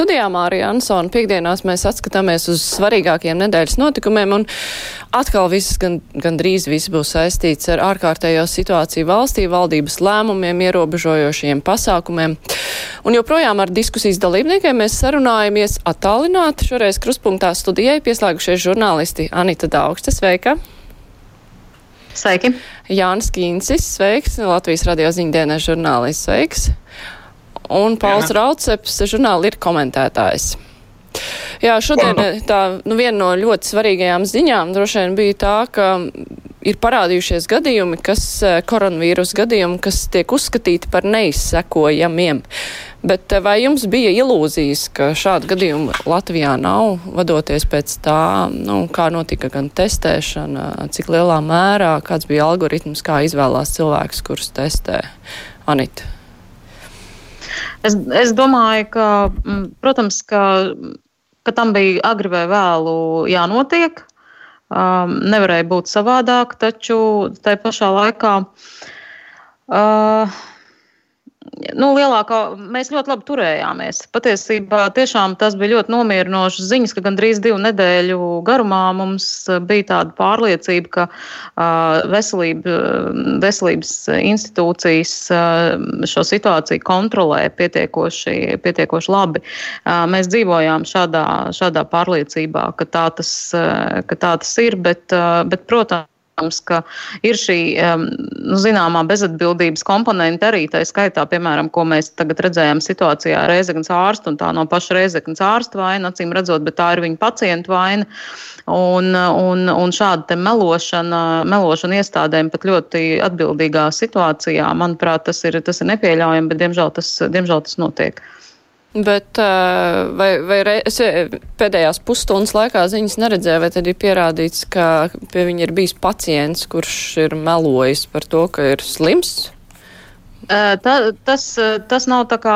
Studijā Mārija Ansona piekdienās mēs atskatāmies uz svarīgākiem nedēļas notikumiem un atkal viss gan, gan drīz viss būs saistīts ar ārkārtējo situāciju valstī, valdības lēmumiem, ierobežojošiem pasākumiem. Un joprojām ar diskusijas dalībniekiem mēs sarunājamies attālināti. Šoreiz kruspunktā studijai pieslēgušies žurnālisti Anita Daugste, sveika! Sveiki! Jānis Kīncis, sveiks! Latvijas radio ziņdienas žurnālists, sveiks! Un Pauls Rauceps žurnāli ir komentētājs. Jā, šodien tā, nu, viena no ļoti svarīgajām ziņām droši vien bija tā, ka ir parādījušies gadījumi, kas koronavīrus gadījumi, kas tiek uzskatīti par neizsekojamiem. Bet vai jums bija ilūzijas, ka šādu gadījumu Latvijā nav, vadoties pēc tā, nu, kā notika gan testēšana, cik lielā mērā, kāds bija algoritms, kā izvēlās cilvēkus, kurus testē? Anita. Es, es domāju, ka, mm, protams, ka, ka tam bija agri vai vēlu jānotiek. Um, nevarēja būt savādāk, taču tai pašā laikā uh, nu, lielākā, mēs ļoti labi turējāmies. Patiesībā tiešām tas bija ļoti nomierinošs ziņas, ka gandrīz divu nedēļu garumā mums bija tāda pārliecība, ka uh, veselība, veselības institūcijas uh, šo situāciju kontrolē pietiekoši, pietiekoši labi. Uh, mēs dzīvojām šādā, šādā pārliecībā, ka tā tas, uh, ka tā tas ir, bet, uh, bet protams, protams, ka ir šī nu, zināmā bezatbildības komponente arī tā skaitā, piemēram, ko mēs tagad redzējām situācijā ar Reizeknas ārstu, un tā no paša Reizeknas ārsta vaina, acīm redzot, bet tā ir viņa pacientu vaina. Un, un, un šāda melošana, melošana iestādēm pat ļoti atbildīgā situācijā, manuprāt, tas ir, tas ir nepieļaujami, bet diemžēl tas, diemžēl tas notiek. Bet vai, vai es pēdējās pusstundas laikā ziņas neredzēju, vai tad ir pierādīts, ka pie viņa ir bijis pacients, kurš ir melojis par to, ka ir slims? Tā, tas, tas nav tā kā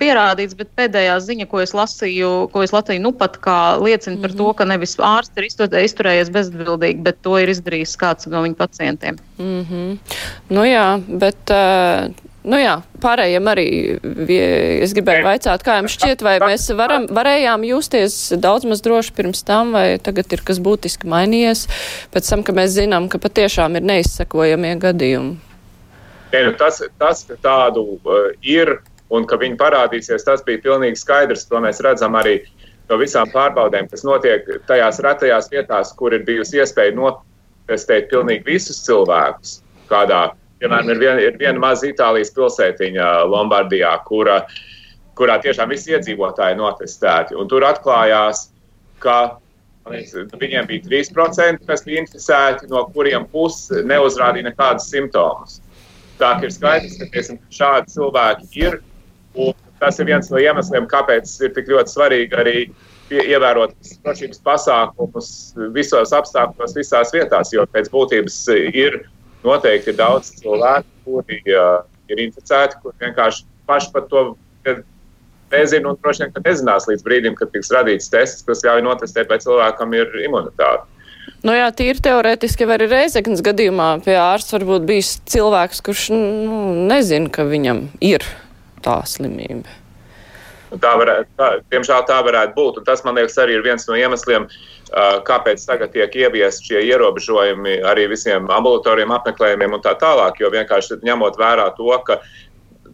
pierādīts, bet pēdējā ziņa, ko es lasīju, ko es lasīju, nu pat kā liecina mm -hmm. par to, ka nevis ārsts ir izturējies bezatbildīgi, bet to ir izdarījis kāds no viņa pacientiem. Mm -hmm. Nu jā, bet Nu jā, pārējiem arī es gribēju vaicāt, kā jums šķiet, vai mēs varam, varējām justies daudz maz droši pirms tam, vai tagad ir kas būtiski mainījies, pēc tam, ka mēs zinām, ka patiešām ir neizsekojamie gadījumi. Ne, nu tas, tas, ka tādu uh, ir un ka viņi parādīsies, tas bija pilnīgi skaidrs. To mēs redzam arī no visām pārbaudēm, kas notiek tajās retajās vietās, kur ir bijusi iespēja notestēt pilnīgi visus cilvēkus kādā Piemēram, ir viena, ir viena maza Itālijas pilsētiņa Lombardijā, kura, kurā tiešām visi iedzīvotāji notestēti. Un tur atklājās, ka viņiem bija 3%, kas bija inficēti, no kuriem pusi neuzrādīja nekādus simptomus. Tā ir skaidrs, ka tiesim, šādi cilvēki ir. Tas ir viens no iemesliem, kāpēc ir tik ļoti svarīgi arī ievērot drošības pasākumus visos apstākļos, visās vietās, jo pēc būtības ir noteikti ir daudz cilvēku, kuri uh, ir inficēti, kur vienkārši paši par to nezina un droši vien, ka nezinās līdz brīdim, kad tiks radīts tests, kas ļauj notestēt, vai cilvēkam ir imunitāte. Nu jā, tīri teorētiski var arī Reizeknas gadījumā pie ārsta varbūt bijis cilvēks, kurš nu, nezina, ka viņam ir tā slimība. Tā varētu, tā, diemžēl tā varētu būt. Un tas, man liekas, arī ir viens no iemesliem, uh, kāpēc tagad tiek ieviesti šie ierobežojumi arī visiem ambulatoriem apmeklējumiem un tā tālāk. Jo vienkārši ņemot vērā to, ka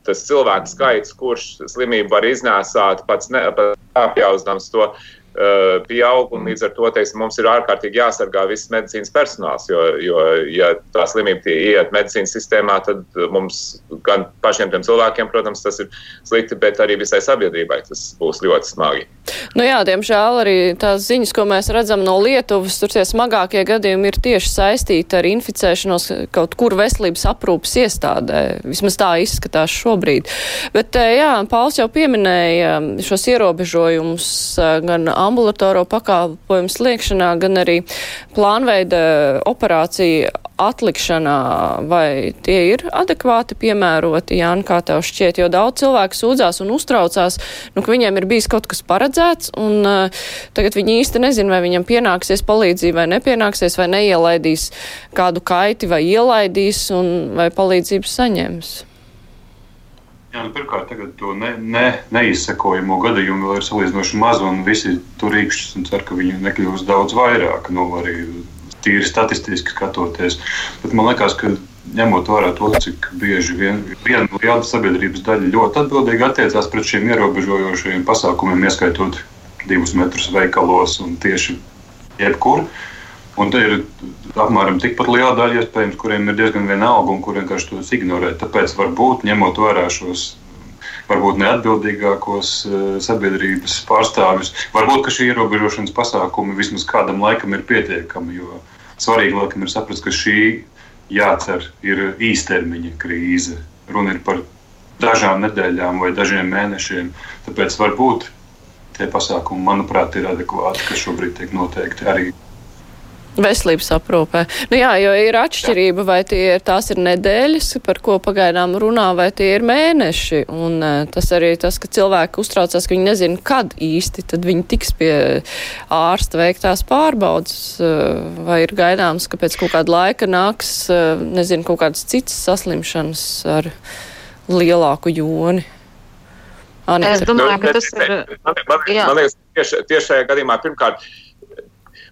tas cilvēku skaits, kurš slimību var iznēsāt, pats neapjausdams to, pieaug, un līdz ar to teiksim, mums ir ārkārtīgi jāsargā viss medicīnas personāls. Jo, jo ja tā slimība ieiet medicīnas sistēmā, tad mums gan pašiem cilvēkiem, protams, tas ir slikti, bet arī visai sabiedrībai tas būs ļoti smagi. Nu jā, diemžēl arī tās ziņas, ko mēs redzam no Lietuvas, tur tie smagākie gadījumi ir tieši saistīti ar inficēšanos kaut kur veselības aprūpas iestādē. Vismaz tā izskatās šobrīd. Bet jā, Pauls jau pieminēja šos ierobežojumus gan ambulatoro pakalpojumu sliekšanā, gan arī plānveida operāciju atlikšanā, vai tie ir adekvāti piemēroti, Jāni, kā tev šķiet, jo daudz cilvēku sūdzās un uztraucās, nu, ka viņiem ir bijis kaut kas paredzēts, un uh, tagad viņi īsti nezin, vai viņam pienāksies palīdzība vai nepienāksies, vai neielaidīs kādu kaiti vai ielaidīs, un vai palīdzību saņems. Jā, nu, pirmkārt, to ne, ne, neizsekojamo gadījumu vēl ir salīdzinoši maz, un visi tur rīkšķis un cer, ka viņu nekļūs daudz vairāk. Nu, arī tīri statistiski skatoties. Bet man liekas, ka ņemot vērā to, cik bieži vien, viena liela sabiedrības daļa ļoti atbildīgi attiecās pret šiem ierobežojošiem pasākumiem, ieskaitot divus metrus veikalos un tieši jebkur. Un te ir apmēram tikpat liela daļa, iespējams, kuriem ir diezgan vienalga un kuriem vienkārši tos ignorē. Tāpēc varbūt ņemot vērā šos varbūt neatbildīgākos uh, sabiedrības pārstāvjus, varbūt šī ierobežošanas pasākumi vismaz kādam laikam ir pietiekami. Jo svarīgi laikam ir saprast, ka šī jācer ir īstermiņa krīze. Runa ir par dažām nedēļām vai dažiem mēnešiem. Tāpēc varbūt tie pasākumi, manuprāt, ir adekvāti, kas šobrīd tiek noteikti arī Veselības aprūpē. Nu jā, jo ir atšķirība, vai tie ir, tās ir nedēļas, par ko pagaidām runā, vai tie ir mēneši. Un uh, tas arī tas, ka cilvēki uztraucās, ka viņi nezina, kad īsti tad viņi tiks pie ārsta veiktās pārbaudas, uh, vai ir gaidāms, ka pēc kaut kāda laika nāks, uh, nezinu, kaut kādas citas saslimšanas ar lielāku joni. Anita. Es domāju, ka tas ir. Man, man, man liekas, tieši, tieši šajā gadījumā pirmkārt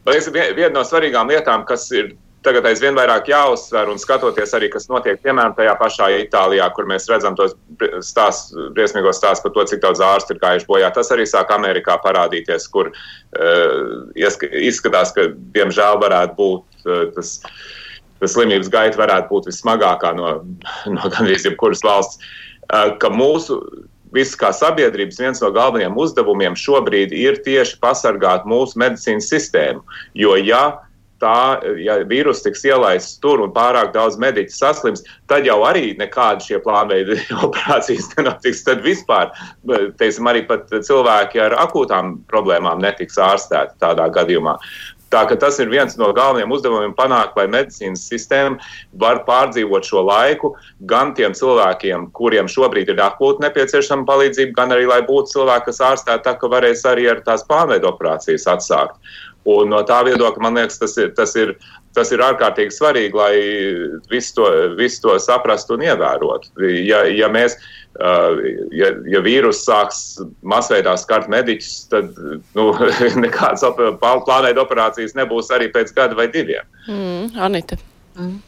Man liekas, viena no svarīgām lietām, kas ir tagad aizvien vairāk jāuzsver un skatoties arī, kas notiek, piemēram, tajā pašā Itālijā, kur mēs redzam tos stāst, briesmīgos stāstus par to, cik daudz ārstu ir gājuši bojā. Tas arī sāk Amerikā parādīties, kur uh, izskatās, ka diemžēl varētu būt uh, tas. Tas slimības gaita varētu būt vissmagākā no, no gandrīz jebkuras valsts. Uh, ka mūsu viss kā sabiedrības viens no galvenajiem uzdevumiem šobrīd ir tieši pasargāt mūsu medicīnas sistēmu. Jo, ja tā, ja vīrus tiks ielaists tur un pārāk daudz mediķu saslims, tad jau arī nekāda šie plānveidi operācijas nenotiks. Tad vispār, teiksim, arī pat cilvēki ar akūtām problēmām netiks ārstēti tādā gadījumā. Tā, tas ir viens no galvenajiem uzdevumiem panākt, lai medicīnas sistēma var pārdzīvot šo laiku gan tiem cilvēkiem, kuriem šobrīd ir akūti nepieciešama palīdzība, gan arī, lai būtu cilvēki, kas ārstē tā, ka varēs arī ar tās pārveidu operācijas atsākt. Un no tā viedokļa man liekas, tas ir, tas ir, tas ir ārkārtīgi svarīgi, lai visu to, visu to saprastu un ievērotu. Ja, ja mēs uh, ja, ja vīruss sāks masveidā skart mediķus, tad nu, nekādas plānveida operācijas nebūs arī pēc gada vai diviem. Mm, Anita. Mm.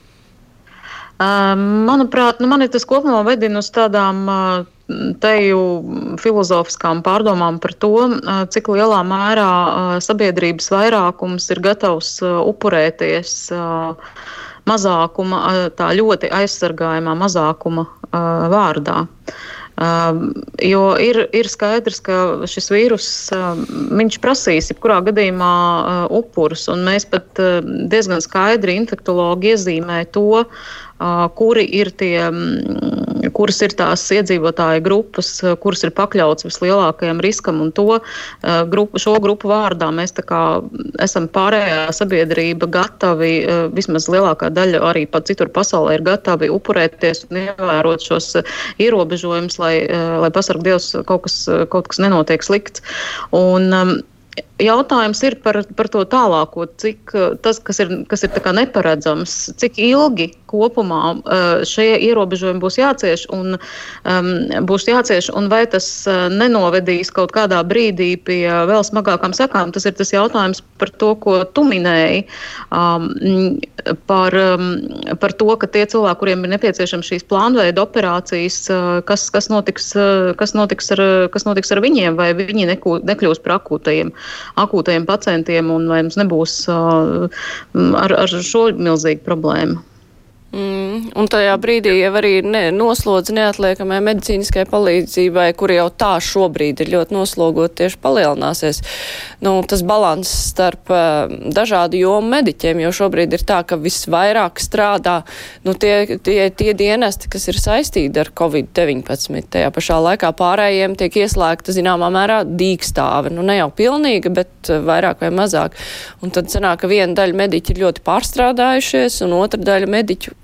Manuprāt, nu, man ir tas kopumā vedina uz tādām teju filozofiskām pārdomām par to, cik lielā mērā sabiedrības vairākums ir gatavs upurēties mazākuma, tā ļoti aizsargājumā mazākuma vārdā. Uh, jo ir, ir skaidrs, ka šis vīrus uh, prasīs jebkurā gadījumā uh, upurus, un mēs pat diezgan skaidri infektologi iezīmē to, kuri ir tie, kuras ir tās iedzīvotāju grupas, kuras ir pakļauts vislielākajam riskam. Un to grupu, šo grupu vārdā mēs esam pārējā sabiedrība gatavi, vismaz lielākā daļa arī pat citur pasaulē ir gatavi upurēties un ievērot šos ierobežojumus, lai, lai pasarg Dievs kaut kas, kaut kas nenotiek slikts. Un, Jautājums ir par, par to tālāko, cik tas, kas ir, kas ir neparedzams, cik ilgi kopumā uh, šie ierobežojumi būs jācieš un, um, būs jācieš, un vai tas uh, nenovedīs kaut kādā brīdī pie vēl smagākām sekām. Tas ir tas jautājums par to, ko tu minēji, um, par, um, par to, ka tie cilvēki, kuriem ir nepieciešams šīs plānveida operācijas, kas, kas, notiks, kas, notiks ar, kas notiks ar viņiem, vai viņi nekū, nekļūs par akūtajiem akūtajiem pacientiem, un vai mums nebūs uh, ar, ar šo milzīgu problēmu. Mm, un tajā brīdī jau arī ne, noslodz neatliekamai medicīniskai palīdzībai, kur jau tā šobrīd ir ļoti noslogot, tieši palielināsies. Nu, tas balans starp uh, dažādu jomu mediķiem, jo šobrīd ir tā, ka visvairāk strādā nu, tie, tie, tie dienesti, kas ir saistīti ar Covid-19. Tajā pašā laikā pārējiem tiek ieslēgta zināmā mērā dīkstāve. Nu, ne jau pilnīga, bet vairāk vai mazāk. Un tad sanāk, ka viena daļa mediķi ir ļoti pārstrādājušies, un otra daļa mediķu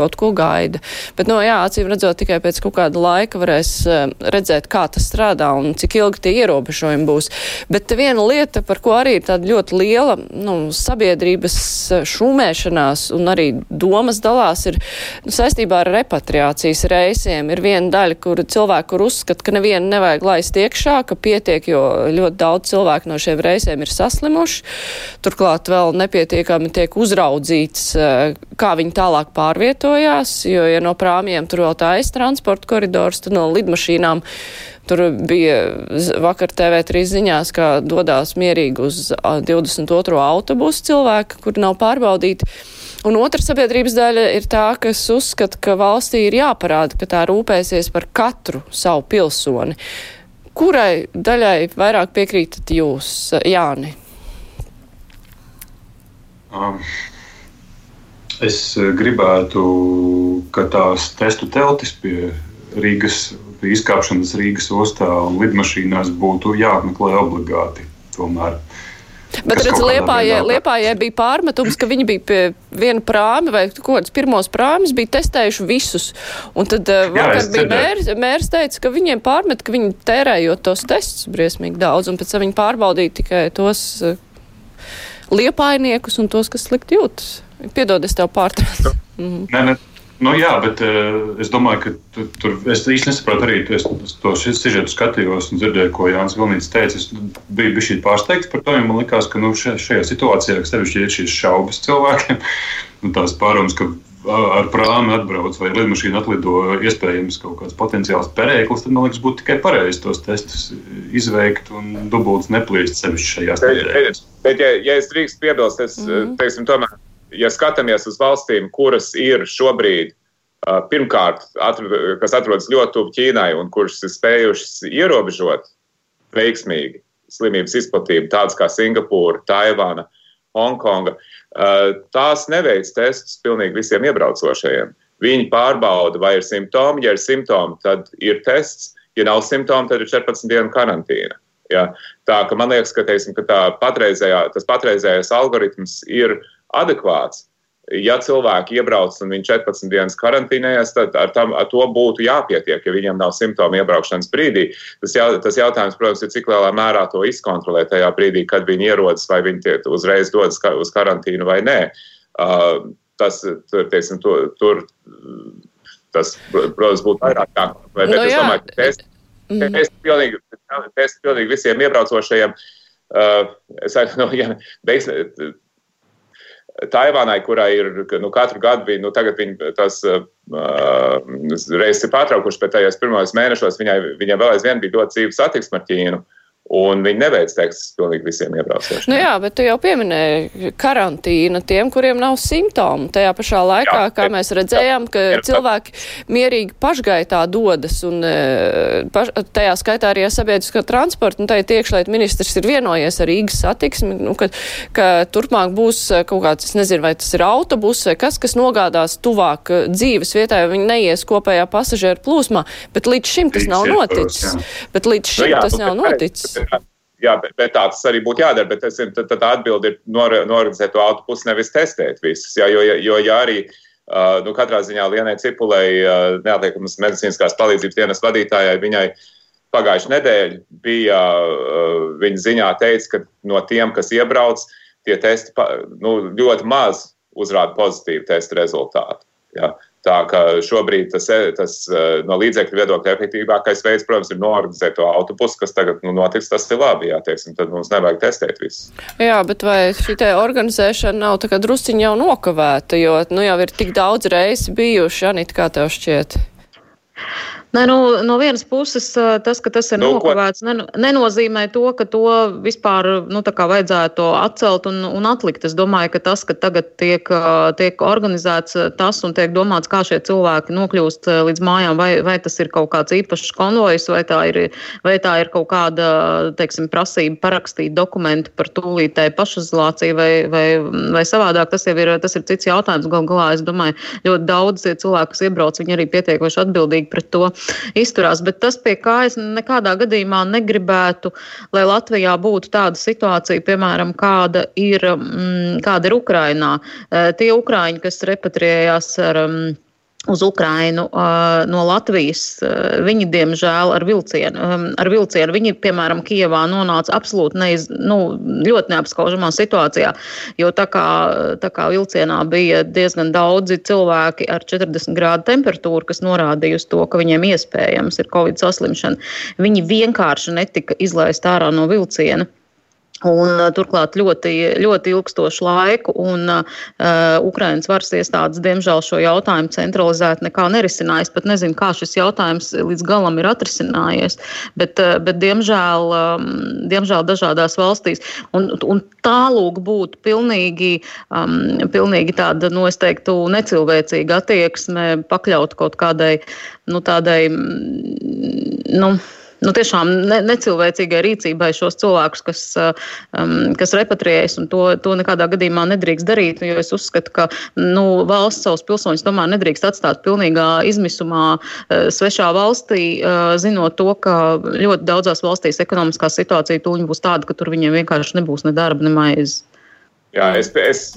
kaut ko gaida. Bet, no, jā, acīm redzot, tikai pēc kaut kāda laika varēs uh, redzēt, kā tas strādā un cik ilgi tie ierobežojumi būs. Bet viena lieta, par ko arī ir tāda ļoti liela nu, sabiedrības eh, šūmēšanās un arī domas dalās, ir nu, saistībā ar repatriācijas reisiem. Ir viena daļa, kur cilvēki, kur uzskata, ka nevienu nevajag laist iekšā, ka pietiek, jo ļoti daudz cilvēku no šiem reisiem ir saslimuši. Turklāt vēl nepietiekami tiek uzraudzīts, uh, kā viņi tālāk pārvieto izvietojās, jo, ja no prāmjiem tur vēl tā aiz transporta koridors, tad no lidmašīnām tur bija vakar TV3 ziņās, ka dodās mierīgi uz 22. autobusu cilvēki, kur nav pārbaudīti. Un otra sabiedrības daļa ir tā, kas uzskata, ka valstī ir jāparāda, ka tā rūpēsies par katru savu pilsoni. Kurai daļai vairāk piekrītat jūs, Jāni? Um, Es eh, gribētu, ka tās testu teltis pie Rīgas, pie izkāpšanas Rīgas ostā un lidmašīnās būtu jāapmeklē obligāti. Tomēr. Bet, redziet, Liepājai, Liepājai bija pārmetums, ka viņi bija pie viena prāmi vai kaut kāds pirmos prāmis bija testējuši visus. Un tad uh, vakar Jā, bija mērs, mērs teica, ka viņiem pārmet, ka viņi tērējot tos testus briesmīgi daudz, un pēc tam viņi pārbaudīja tikai tos uh, liepājniekus un tos, kas slikti jūtas. Piedod, es tev pārtraucu. Nē, nē. Nu, jā, bet uh, es domāju, ka tu, tur es īsti nesaprotu arī es, es to sižetu skatījos un dzirdēju, ko Jānis Vilnīts teica. Es biju bijis pārsteigts par to, jo man likās, ka nu, šajā situācijā sevišķi ir šīs šaubas cilvēkiem. Nu, tās pārunas, ka ar prāmi atbrauc vai lidmašīna atlido iespējams kaut kāds potenciāls perēklis, tad man liekas, būtu tikai pareizi tos testus izveikt un dubultas neplīst sevišķi šajās nedēļās. Bet, bet ja, ja es drīkst piebilst, es mm -hmm. teiksim, tomēr ja skatāmies uz valstīm, kuras ir šobrīd, pirmkārt, kas atrodas ļoti tuvu Ķīnai un kuras ir spējušas ierobežot veiksmīgi slimības izplatību, tādas kā Singapūra, Taivāna, Hongkonga, tās neveic testus pilnīgi visiem iebraucošajiem. Viņi pārbauda, vai ir simptomi. Ja ir simptomi, tad ir tests. Ja nav simptomu, tad ir 14 dienu karantīna. Ja? Tā ka man liekas, ka, teiksim, ka patreizējā, tas patreizējais algoritms ir uh, adekvāts. Ja cilvēki iebrauc un viņi 14 dienas karantīnējas, tad ar, tam, ar to būtu jāpietiek, ja viņiem nav simptomu iebraukšanas brīdī. Tas, jā, tas jautājums, protams, ir, cik lielā mērā to izkontrolēt tajā brīdī, kad viņi ierodas, vai viņi uzreiz dodas uz karantīnu vai nē. Uh, tas, tur, teiksim, tur, tur, tas, protams, būtu vairāk jākontrolē. Bet no, nu jā. es domāju, ka test, mm. test, pilnīgi, test pilnīgi visiem iebraucošajiem. Uh, es domāju, ja, beigs, Taivānai, kurai ir nu, katru gadu bija, nu, tagad viņi tas uh, reizes ir pārtraukuši, bet tajos pirmajos mēnešos viņai, viņai vēl aizvien bija ļoti dzīves satiksme ar Ķīnu. Uh, Un viņi neveic tekstus pilnīgi visiem iebraucējiem. Nu jā, bet tu jau pieminēji karantīnu tiem, kuriem nav simptomu. Tajā pašā laikā, jā, kā mēs redzējām, ka jā, cilvēki mierīgi pašgaitā dodas un e, paš, tajā skaitā arī sabiedriskā transporta. Un tajā iekšlietu ministrs ir vienojies ar Rīgas satiksmi, nu, ka, ka turpmāk būs kaut kāds, es nezinu, vai tas ir autobus vai kas, kas nogādās tuvāk e, dzīves vietai, viņi neies kopējā pasažieru plūsmā. Bet līdz šim tas nav noticis. Bet līdz nu šim tas nav noticis. Jā, bet, bet tā tas arī būtu jādara. Bet es, tad, tad atbildi ir nor, norganizēt to autobusu, nevis testēt visus. Jā, jo, jo, ja arī uh, nu, katrā ziņā Lienai Cipulei, uh, neatliekamas medicīniskās palīdzības dienas vadītājai, viņai pagājušajā nedēļā bija uh, viņa ziņā teica, ka no tiem, kas iebrauc, tie testi nu, ļoti maz uzrāda pozitīvu testu rezultātu. Jā. Tā kā šobrīd tas, tas eh, no līdzekļu viedokļa efektīvākais veids, protams, ir norganizēt to autobusu, kas tagad nu, notiks. Tas ir labi, jā, teiksim, tad mums nevajag testēt visu. Jā, bet vai šī organizēšana nav tā kā drusciņi jau nokavēta, jo nu, jau ir tik daudz reizes bijuši, Anita, kā tev šķiet? Ne, nu, no vienas puses, tas, ka tas ir nu, nokavēts, ne, nenozīmē to, ka to vispār nu, vajadzētu atcelt un, un atlikt. Es domāju, ka tas, ka tagad tiek, tiek organizēts tas un tiek domāts, kā šie cilvēki nokļūst līdz mājām, vai, vai tas ir kaut kāds īpašs konvojs, vai tā ir, vai tā ir kaut kāda teiksim, prasība parakstīt dokumentu par tūlītēju pašizolāciju vai, vai, vai savādāk. Tas jau ir, tas ir cits jautājums. Galu galā, es domāju, ļoti daudz cilvēku, kas iebrauc, viņi arī pietiekoši atbildīgi pret to izturās. Bet tas, pie kā es nekādā gadījumā negribētu, lai Latvijā būtu tāda situācija, piemēram, kāda ir, mm, kāda ir Ukrainā. Eh, tie Ukraiņi, kas repatriējās ar. Um, uz Ukrainu uh, no Latvijas. Uh, viņi, diemžēl, ar vilcienu, um, ar vilcienu viņi, piemēram, Kijevā nonāca absolūti neiz, nu, ļoti neapskaužamā situācijā, jo tā kā, tā kā vilcienā bija diezgan daudzi cilvēki ar 40 grādu temperatūru, kas norādīja uz to, ka viņiem iespējams ir Covid saslimšana, viņi vienkārši netika izlaist ārā no vilciena. Un, turklāt ļoti, ļoti ilgstošu laiku, un uh, Ukraiņas varas iestādes, diemžēl, šo jautājumu centralizēti nekā nerisinājis. Pat nezinu, kā šis jautājums līdz galam ir atrisinājies, bet, uh, bet diemžēl, um, diemžēl dažādās valstīs. Un, un tālūk būtu pilnīgi, um, pilnīgi tāda, nu, es teiktu, necilvēcīga attieksme pakļaut kaut kādai, nu, tādai, mm, nu, nu, tiešām ne, necilvēcīgai rīcībai šos cilvēkus, kas, um, kas repatriējas, un to, to nekādā gadījumā nedrīkst darīt. Jo es uzskatu, ka nu, valsts savus pilsoņus tomēr nedrīkst atstāt pilnīgā izmisumā uh, svešā valstī, uh, zinot to, ka ļoti daudzās valstīs ekonomiskā situācija tūlīt būs tāda, ka tur viņiem vienkārši nebūs ne darba, ne maizes. Jā, es, es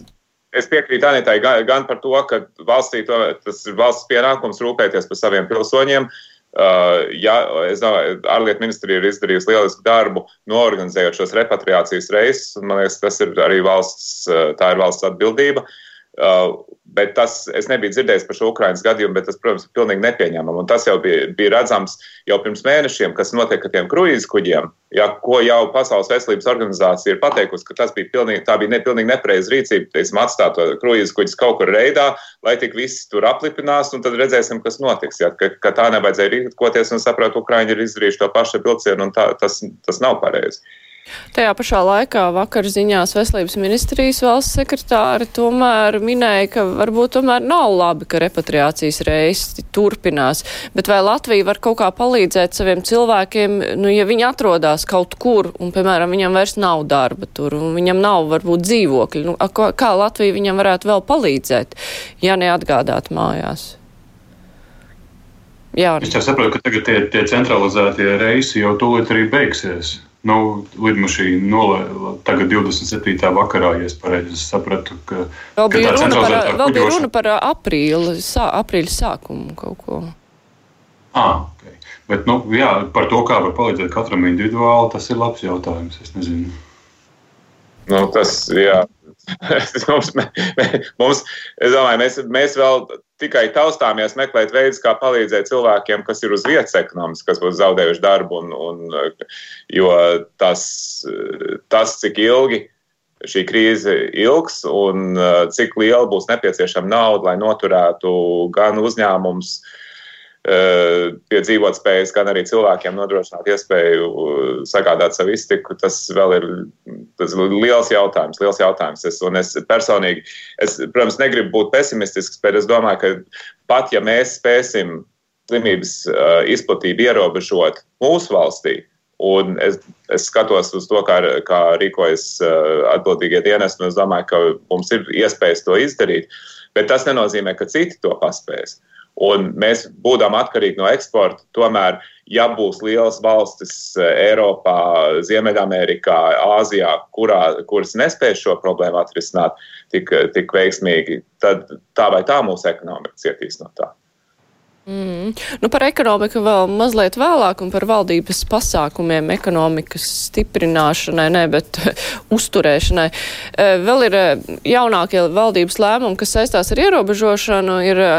Es piekrītu Anitai gan, par to, ka valstī to, tas ir valsts pienākums rūpēties par saviem pilsoņiem, Uh, ja, es domāju, ārlietu ministrija ir izdarījusi lielisku darbu, noorganizējot šos repatriācijas reisus. Man liekas, tas ir arī valsts, uh, tā ir valsts atbildība. Uh, bet tas, es nebiju dzirdējis par šo Ukraiņas gadījumu, bet tas, protams, ir pilnīgi nepieņemami. Un tas jau bija, bija redzams jau pirms mēnešiem, kas notiek ar tiem kruīzu kuģiem, ja, ko jau Pasaules veselības organizācija ir pateikusi, ka tas bija pilnīgi, tā bija ne, pilnīgi nepareiza rīcība, teiksim, atstāt kruīzu kuģis kaut kur reidā, lai tik visi tur aplipinās, un tad redzēsim, kas notiks. Ja, ka, ka tā nevajadzēja rīkoties un saprast, Ukraiņi ir izdarījuši to pašu vilcienu, un tā, tas, tas nav pareizi. Tajā pašā laikā vakar ziņās veselības ministrijas valsts sekretāri tomēr minēja, ka varbūt tomēr nav labi, ka repatriācijas reisi turpinās. Bet vai Latvija var kaut kā palīdzēt saviem cilvēkiem, nu, ja viņi atrodas kaut kur un, piemēram, viņam vairs nav darba tur un viņam nav varbūt dzīvokļi? Nu, kā Latvija viņam varētu vēl palīdzēt, ja neatgādāt mājās? Jā. Es jau saprotu, ka tagad tie, tie centralizētie reisi jau tūlīt arī beigsies. Nu, lidmašīna nolēma tagad 27. vakarā, ja es pareizi sapratu, ka, vēl bija, ka runa par, vēl bija runa par aprīli, sā, aprīļa sākumu kaut ko. Ah, okay. Bet, nu, jā, par to, kā var palīdzēt katram individuāli, tas ir labs jautājums. Es nezinu. Nu, tas, jā, mums, mums, es domāju, mēs, mēs vēl tikai taustāmies meklēt veidus, kā palīdzēt cilvēkiem, kas ir uz vietas ekonomiski, kas būs zaudējuši darbu. Un, un, jo tas, tas, cik ilgi šī krīze ilgs un cik liela būs nepieciešama nauda, lai noturētu gan uzņēmumus, uh, pie dzīvotspējas, gan arī cilvēkiem nodrošināt iespēju eh, sagādāt savu iztiku, tas vēl ir tas liels jautājums. Liels jautājums. Es, es personīgi, es, protams, negribu būt pesimistisks, bet es domāju, ka pat ja mēs spēsim slimības uh, izplatību ierobežot mūsu valstī, Un es, es skatos uz to, kā, kā rīkojas atbildīgie dienesti, un es domāju, ka mums ir iespējas to izdarīt. Bet tas nenozīmē, ka citi to paspēs. Uh, Un mēs būdam atkarīgi no eksporta. Tomēr, ja būs lielas valstis eh, Eiropā, Ziemeļamerikā, Āzijā, kurā, kuras nespēs šo problēmu atrisināt tik, tik veiksmīgi, tad tā vai tā mūsu ekonomika cietīs no tā. Mm. Nu, par ekonomiku vēl mazliet vēlāk un par valdības pasākumiem ekonomikas stiprināšanai, ne, bet uzturēšanai. E, vēl ir e, jaunākie valdības lēmumi, kas saistās ar ierobežošanu, ir e,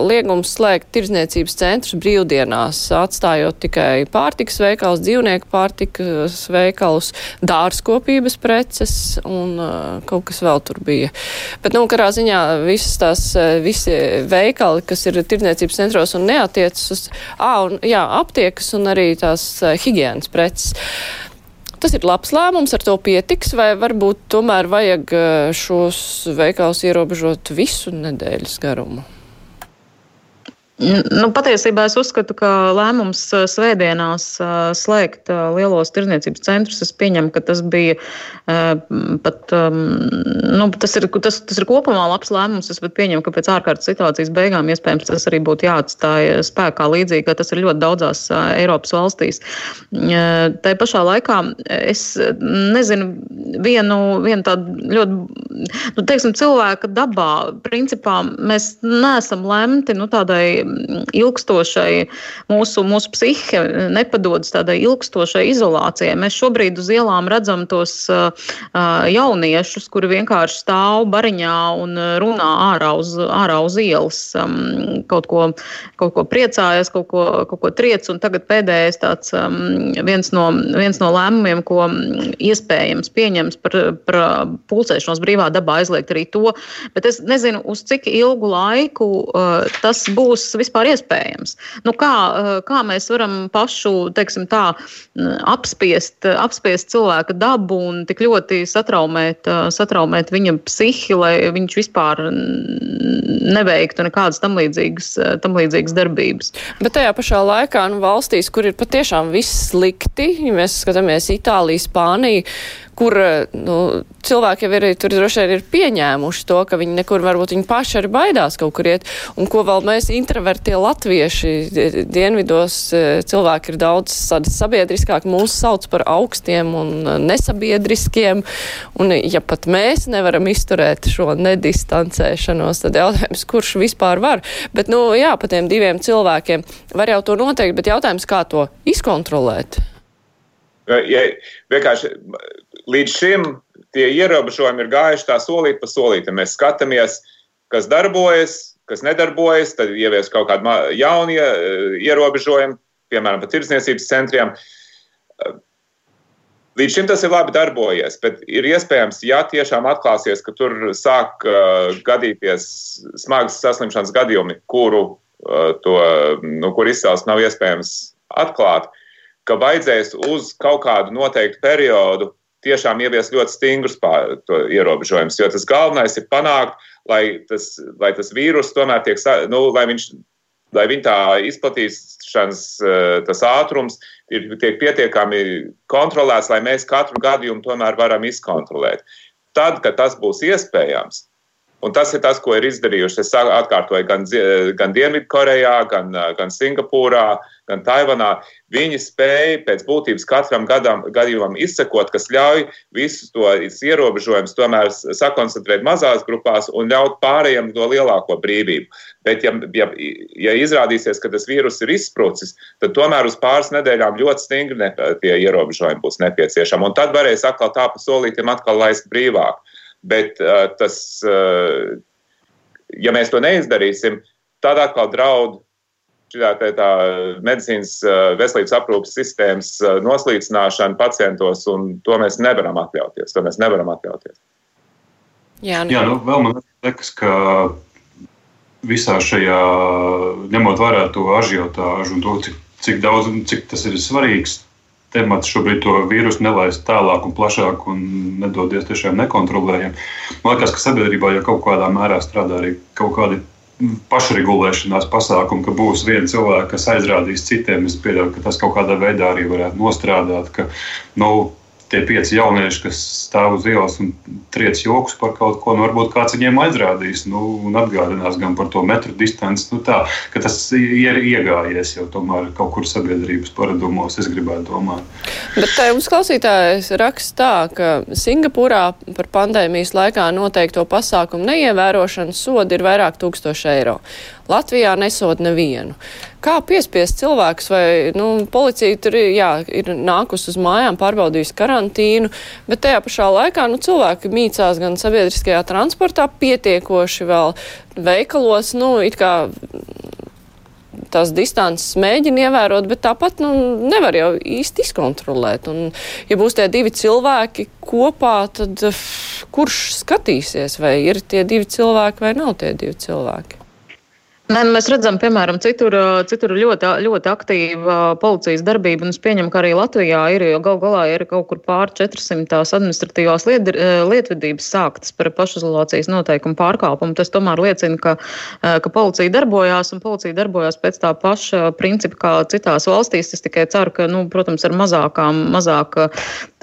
liegums slēgt tirdzniecības centrus brīvdienās, atstājot tikai pārtikas veikals, dzīvnieku pārtikas veikalus, dārzkopības preces un kaut kas vēl tur bija. Bet, nu, karā ziņā visas tās, visi veikali, kas ir tirdzniecības centros, centros un neatiecas uz ā, un, jā, aptiekas un arī tās higienas preces. Tas ir labs lēmums, ar to pietiks, vai varbūt tomēr vajag šos veikals ierobežot visu nedēļas garumu? Nu, patiesībā es uzskatu, ka lēmums svētdienās slēgt lielos tirdzniecības centrus, es pieņemu, ka tas bija pat, nu, tas ir, tas, tas ir kopumā labs lēmums. Es pat pieņemu, ka pēc ārkārtas situācijas beigām iespējams tas arī būtu jāatstāj spēkā līdzīgi, kā tas ir ļoti daudzās Eiropas valstīs. Tā pašā laikā es nezinu vienu, vienu tādu ļoti, nu, teiksim, cilvēka dabā, principā mēs neesam lemti, nu, tādai ilgstošai, mūsu, mūsu psihe nepadodas tādai ilgstošai izolācijai. Mēs šobrīd uz ielām redzam tos jauniešus, kuri vienkārši stāv bariņā un runā ārā uz, ārā uz ielas, kaut, ko, kaut ko priecājas, kaut ko, kaut ko triec. Un tagad pēdējais tāds viens, no, viens no lēmumiem, ko iespējams pieņems par, par pulcēšanos brīvā dabā aizliegt arī to. Bet es nezinu, uz cik ilgu laiku uh, tas būs vispār iespējams. Nu, kā, eh, kā mēs varam pašu, teiksim tā, apspiest, apspiest cilvēka dabu un tik ļoti satraumēt, eh, satraumēt viņa psihi, lai viņš vispār neveiktu nekādas tam līdzīgas, eh, tam līdzīgas darbības. Bet tajā pašā laikā nu, valstīs, kur ir patiešām viss slikti, ja mēs skatāmies Itāliju, Spāniju, kur nu, cilvēki jau ir, tur droši vien ir pieņēmuši to, ka viņi nekur varbūt viņi paši arī baidās kaut kur iet, un ko vēl mēs introvertie latvieši dienvidos cilvēki ir daudz sabiedriskāk, mūs sauc par augstiem un nesabiedriskiem, un ja pat mēs nevaram izturēt šo nedistancēšanos, tad jautājums, kurš vispār var, bet, nu, jā, pa tiem diviem cilvēkiem var jau to noteikt, bet jautājums, kā to izkontrolēt? Ja vienkārši līdz šim tie ierobežojumi ir gājuši tā solīt pa solītam. Mēs skatāmies, kas darbojas, kas nedarbojas, tad ievies kaut kādi jauni eh, ierobežojumi, piemēram, par tirdzniecības centriem. Līdz šim tas ir labi darbojies, bet ir iespējams, ja tiešām atklāsies, ka tur sāk uh, gadīties smagas saslimšanas gadījumi, kuru, uh, to, nu, kur izcelsmes nav iespējams atklāt, ka vajadzēs uz kaut kādu noteiktu periodu tiešām ievies ļoti stingrus ierobežojumus. Jo tas galvenais ir panākt, lai tas, lai tas vīrus tomēr tiek, nu, lai viņš, lai viņa tā izplatīšanas tas ātrums ir, tiek pietiekami kontrolēts, lai mēs katru gadījumu tomēr varam izkontrolēt. Tad, kad tas būs iespējams, Un tas ir tas, ko ir izdarījuši. Es atkārtoju gan, gan Dienvidkorejā, gan, gan Singapūrā, gan Taivanā. Viņi spēja pēc būtības katram gadam, gadījumam izsekot, kas ļauj visus tos ierobežojumus tomēr sakoncentrēt mazās grupās un ļaut pārējiem to lielāko brīvību. Bet, ja, ja, ja izrādīsies, ka tas vīrus ir izsprucis, tad tomēr uz pāris nedēļām ļoti stingri ne, tie ierobežojumi būs nepieciešami. Un tad varēs atkal tā pa solītiem atkal laist brīvāk. Bet tas, ja mēs to neizdarīsim, tad atkal draud šī tā, tā medicīnas veselības aprūpas sistēmas noslīcināšana pacientos, un to mēs nevaram atļauties. To mēs nevaram atļauties. Jā, nu. Jā nu, vēl man liekas, ka visā šajā, ņemot vērā to ažiotāžu un to, cik, cik daudz, cik tas ir svarīgs, temats šobrīd to vīrusu nelaist tālāk un plašāk un nedodies tiešām nekontrolējami. Man liekas, ka sabiedrībā jau kaut kādā mērā strādā arī kaut kādi pašregulēšanās pasākumi, ka būs viena cilvēka, kas aizrādīs citiem. Es pieļauju, ka tas kaut kādā veidā arī varētu nostrādāt, ka nu, tie pieci jaunieši, kas stāv uz ielas un triec joks par kaut ko, nu, varbūt kāds viņiem aizrādīs nu, un atgādinās gan par to metru distanci. Nu, tā, ka tas ir iegājies jau tomēr kaut kur sabiedrības paradumos, es gribētu domāt. Bet tā jums klausītājs raksta tā, ka Singapūrā par pandēmijas laikā noteikto pasākumu neievērošanu sodi ir vairāk tūkstoši eiro. Latvijā nesod nevienu. Kā piespiest cilvēkus, vai nu, policija tur jā, ir nākus uz mājām, pārbaudījusi karantīnu, bet tajā pašā laikā nu, cilvēki mīcās gan sabiedriskajā transportā, pietiekoši vēl veikalos, nu, it kā tās distances mēģina ievērot, bet tāpat nu, nevar jau īsti izkontrolēt. Un, ja būs tie divi cilvēki kopā, tad kurš skatīsies, vai ir tie divi cilvēki vai nav tie divi cilvēki? Nē, nu mēs redzam, piemēram, citur, citur ļoti, ļoti aktīva policijas darbība, es pieņemu, ka arī Latvijā ir, jo gal galā ir kaut kur pār 400 administratīvās liet, lietvedības sāktas par pašizolācijas noteikumu pārkāpumu. Tas tomēr liecina, ka, ka policija darbojās, un policija darbojās pēc tā paša principa kā citās valstīs. Es tikai ceru, ka, nu, protams, ar mazākām, mazāk,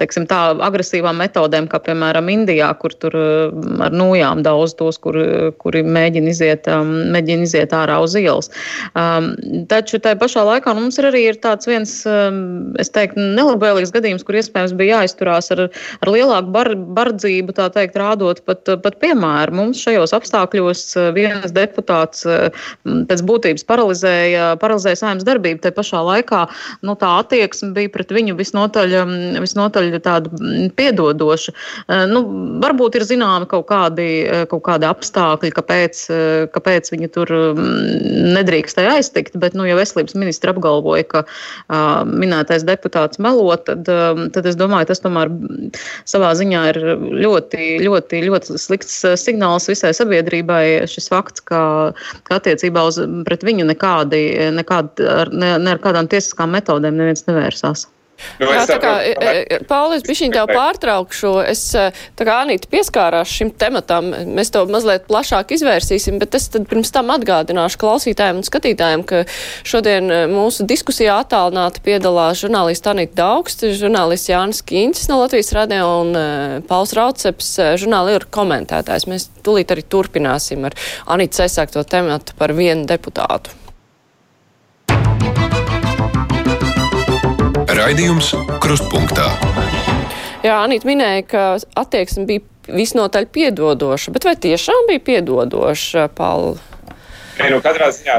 teiksim, tā agresīvām metodēm, kā piemēram Indijā, kur tur ar nojām daudz tos, kur, kuri mēģina iziet, mēģina iziet ārā uz ielas. Um, taču tajā pašā laikā nu, mums ir arī ir tāds viens, um, es teiktu, nelabvēlīgs gadījums, kur iespējams bija jāizturās ar, ar lielāku bar, bardzību, tā teikt, rādot pat, pat piemēru. Mums šajos apstākļos uh, viens deputāts uh, pēc būtības paralizēja, paralizēja saimnes darbību. Tajā pašā laikā nu, tā attieksme bija pret viņu visnotaļ, um, visnotaļ tāda piedodoša. Uh, nu, varbūt ir zināmi kaut kādi, kaut kādi apstākļi, kāpēc, kāpēc viņi tur um, nedrīkstēja aiztikt, bet, nu, ja veselības ministra apgalvoja, ka uh, minētais deputāts melo, tad, uh, tad es domāju, tas tomēr savā ziņā ir ļoti, ļoti, ļoti slikts signāls visai sabiedrībai. Šis fakts, ka, ka attiecībā uz pret viņu nekādi, nekādi, ne, ne ar kādām tiesiskām metodēm neviens nevērsās. Nu, Jā, tā kā, e, e, Paulis, bišķiņ tev pārtraukšu, es, e, tā kā Anīta pieskārās šim tematam, mēs to mazliet plašāk izvērsīsim, bet es tad pirms tam atgādināšu klausītājiem un skatītājiem, ka šodien mūsu diskusijā attālināti piedalās žurnālisti Anīta Daugsts, žurnālists Jānis Kīņcis no Latvijas radio un Pauls Rauceps, žurnāli ir komentētājs. Mēs tūlīt arī turpināsim ar Anītas aizsākto tematu par vienu deputātu. Raidījums Krustpunktā. Jā, Anita minēja, ka attieksme bija visnotaļ piedodoša, bet vai tiešām bija piedodoša, Paula? Nē, nu, katrā ziņā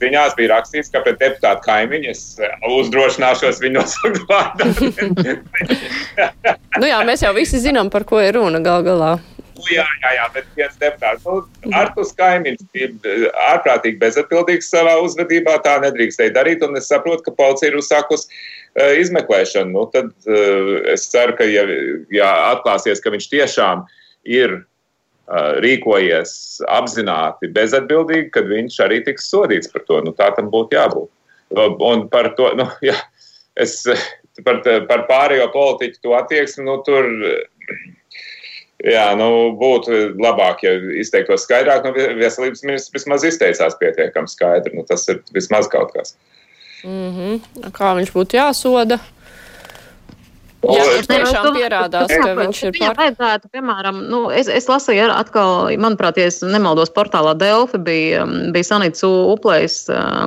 viņās bija rakstīts, ka pret deputātu kaimiņu es uzdrošināšos viņu nosaukt vārdā. nu jā, mēs jau visi zinām, par ko ir runa gal galā. Nu, jā, jā, jā, bet viens deputāts, nu, Artus Kaimiņš bija eh, ārprātīgi bezatbildīgs savā uzvedībā, tā nedrīkstēja darīt, un es saprotu, ka policija ir uzsākusi uh, izmeklēšanu. Nu, tad uh, es ceru, ka, ja, ja atklāsies, ka viņš tiešām ir rīkojies apzināti bezatbildīgi, tad viņš arī tiks sodīts par to. Nu, tā tam būtu jābūt. Un par to, nu, jā, es par, par pārējo politiķu to attieksmi, nu, tur Jā, nu, būtu labāk, ja izteiktos skaidrāk. Nu, veselības ministrs vismaz izteicās pietiekami skaidri. Nu, tas ir vismaz kaut kas. Mm -hmm. Kā viņš būtu jāsoda? Jā, tur tiešām pierādās, ka viņš ir par... vajadzētu, piemēram, nu, es, es lasīju atkal, manuprāt, ja es nemaldos, portālā Delfi bija, um, bija Sanīts Uplējs, uh,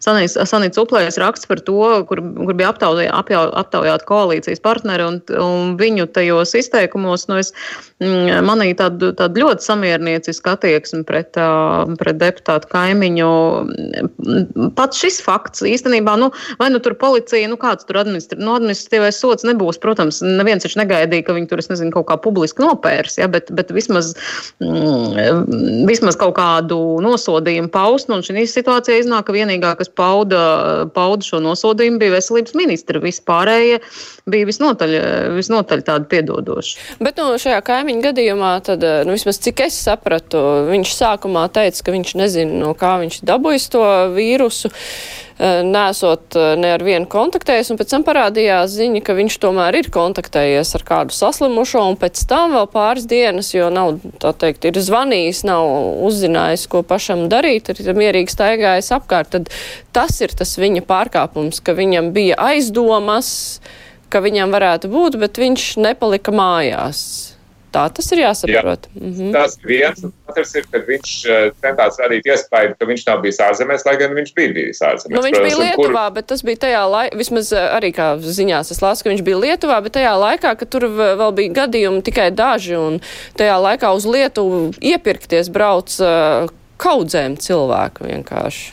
Sanīts, Sanīts Uplējs raksts par to, kur, kur bija aptaujā, aptaujāt koalīcijas partneri un, un viņu tajos izteikumos, nu, es mm, manīju tādu, tādu ļoti samierniecisku attieksmi pret, uh, pret deputātu kaimiņu. Pat šis fakts īstenībā, nu, vai nu tur policija, nu, kāds tur administri, nu, administratīvais sots nebūs nebūs. Protams, neviens taču negaidīja, ka viņi tur, es nezinu, kaut kā publiski nopērs, ja, bet, bet vismaz, mm, vismaz kaut kādu nosodījumu paust. Un šī situācijā iznāk, ka vienīgā, kas pauda, pauda šo nosodījumu, bija veselības ministra. Vispārējie bija visnotaļ, visnotaļ tādi piedodoši. Bet nu, šajā kaimiņu gadījumā, tad, nu, vismaz cik es sapratu, viņš sākumā teica, ka viņš nezina, no kā viņš dabūjis to vīrusu. Eh, nesot eh, ne ar vienu kontaktējies, un pēc tam parādījās ziņa, ka viņš tomēr ir kontaktējies ar kādu saslimušo, un pēc tam vēl pāris dienas, jo nav, tā teikt, ir zvanījis, nav uzzinājis, ko pašam darīt, ir mierīgi staigājis apkārt, tad tas ir tas viņa pārkāpums, ka viņam bija aizdomas, ka viņam varētu būt, bet viņš nepalika mājās. Tā tas ir jāsaprot. Jā, mm -hmm. Tas viens, otrs ir, kad viņš eh, centās radīt iespēju, ka viņš nav bijis ārzemēs, lai gan viņš bija bijis ārzemēs. Nu, viņš bija Lietuvā, kur... bet tas bija tajā laikā, vismaz eh, arī kā ziņās es lasu, ka viņš bija Lietuvā, bet tajā laikā, ka tur vēl bija gadījumi tikai daži, un tajā laikā uz Lietuvu iepirkties brauc uh, kaudzēm cilvēku vienkārši.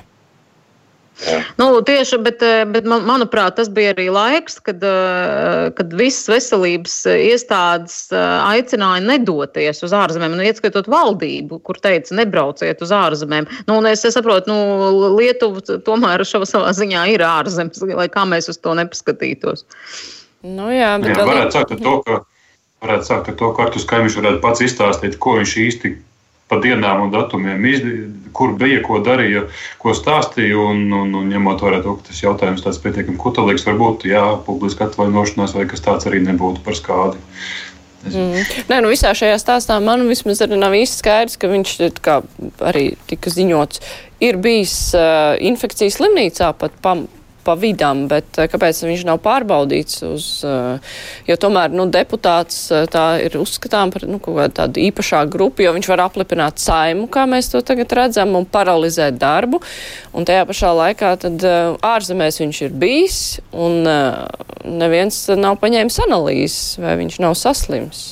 Nu, tieši, bet, eh, bet man, manuprāt, tas bija arī laiks, kad, eh, kad visas veselības iestādes eh, aicināja nedoties uz ārzemēm, nu, ieskaitot valdību, kur teica, nebrauciet uz ārzemēm. Nu, es, es saprotu, nu, Lietuva tomēr šava savā ziņā ir ārzemes, lai kā mēs uz to nepaskatītos. Nu, jā, bet jā, varētu sākt ar to, ka, varētu sākt ar to, ka Artus Kaimiņš varētu pats izstāstīt, ko viņš īsti pa dienām un datumiem, kur bija, ko darīja, ko stāstīja. Un, un, un ņemot vērā to, ka tas jautājums tāds pietiekami kutelīgs, varbūt jā, publiska atvainošanās vai kas tāds arī nebūtu par skādi. Mm. Nē, nu visā šajā stāstā man vismaz arī nav īsti skaidrs, ka viņš, kā arī tika ziņots, ir bijis uh, infekcijas slimnīcā pat pam, pa vidam, bet eh, kāpēc viņš nav pārbaudīts uz, eh, jo tomēr, nu, deputāts eh, tā ir uzskatām par, nu, tādu īpašāku grupu, jo viņš var aplipināt saimu, kā mēs to tagad redzam, un paralizēt darbu, un tajā pašā laikā tad ārzemēs viņš ir bijis, un neviens nav paņēmis analīzes, vai viņš nav saslims.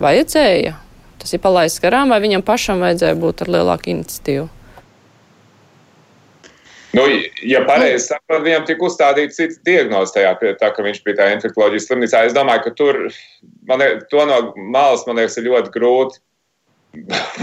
Vajadzēja. Tas ir palaists garām, vai viņam pašam vajadzēja būt ar lielāku iniciatīvu? Nu, ja pareizi saprotu, viņam tika uzstādīts cits diagnoze tajā, tā, ka viņš bija tajā infekcijas slimnīcā. Es domāju, ka tur man, to no malas man liekas ļoti grūti.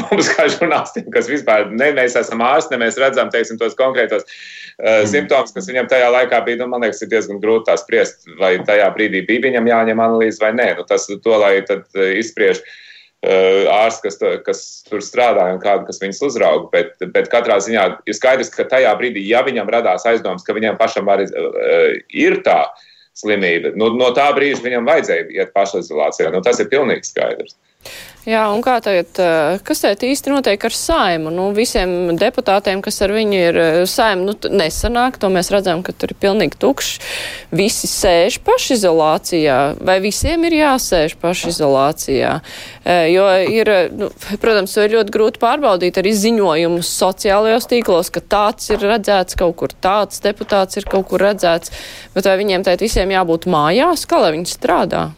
Mums, kā žurnālistiem, kas vispār ne mēs esam ārsti, ne mēs redzam teiksim, tos konkrētos uh, mm. simptomus, kas viņam tajā laikā bija, nu, man liekas, ir diezgan grūti tā spriest, vai tajā brīdī bija viņam jāņem analīze vai nē. Nu, tas to, lai tad uh, izspriež. Uh, Eh, ārsti, kas, kas tur strādāja un kādu, kas viņus uzrauga. Bet, bet katrā ziņā ir skaidrs, ka tajā brīdī, ja viņam radās aizdoms, ka viņam pašam var, eh, ir tā slimība, nu, no tā brīža viņam vajadzēja iet pašizolācijā. Nu, tas ir pilnīgi skaidrs. Jā, un kā tagad, kas tagad īsti notiek ar saimu? Nu, visiem deputātiem, kas ar viņu ir saimu, nu, nesanāk, to mēs redzam, ka tur ir pilnīgi tukšs. Visi sēž pašizolācijā, vai visiem ir jāsēž pašizolācijā? Jo ir, nu, protams, ir ļoti grūti pārbaudīt arī ziņojumus sociālajos tīklos, ka tāds ir redzēts kaut kur, tāds deputāts ir kaut kur redzēts, bet vai viņiem tagad visiem jābūt mājās, kā lai viņi strādā?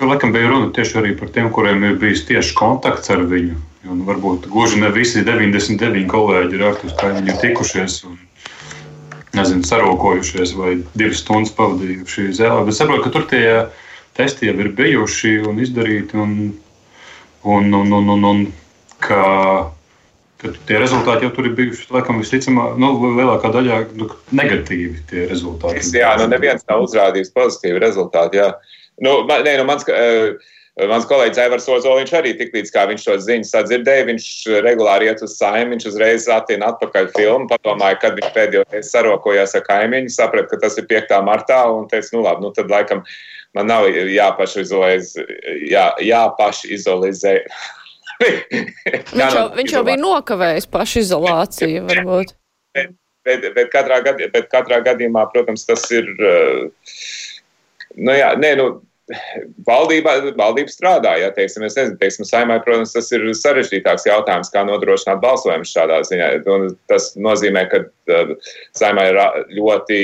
Laikam bija runa tieši arī par tiem, kuriem ir bijis tieši kontakts ar viņu. Nu, varbūt gluži ne visi 99 kolēģi ir ar to kaimiņu tikušies un nezinu, sarokojušies vai divas stundas pavadījuši zēlē. Bet saprotu, ka tur tie testi jau ir bijuši un izdarīti. Un, un, un, un, un, un ka, ka tie rezultāti jau tur ir bijuši. Laikam, visticamāk, nu, lielākā daļā nu, negatīvi tie rezultāti. Jā, nu neviens nav uzrādījis pozitīvu rezultātu. Jā. Nu, man, nē, nu, mans, uh, mans kolēģis Aivars Ozoliņš arī tik līdz kā viņš to ziņu sadzirdēja, viņš regulāri iet uz saimnu, viņš uzreiz attīna atpakaļ filmu, padomāja, kad viņš pēdējo reizi sarokojās ar kaimiņu, saprata, ka tas ir 5. martā un teica, nu labi, nu tad laikam man nav jāpašizolizē. Jā, jāpašizolizē. viņš jau, viņš jau bija nokavējis pašizolāciju, varbūt. Bet, bet, bet, katrā, gadījumā, bet katrā gadījumā, protams, tas ir. Uh, nu, jā, nē, nu, Valdība, valdība strādā, ja teiksim, es nezinu, teiksim, saimai, protams, tas ir sarežģītāks jautājums, kā nodrošināt balsojumu šādā ziņā. Un tas nozīmē, ka uh, saimai ir ļoti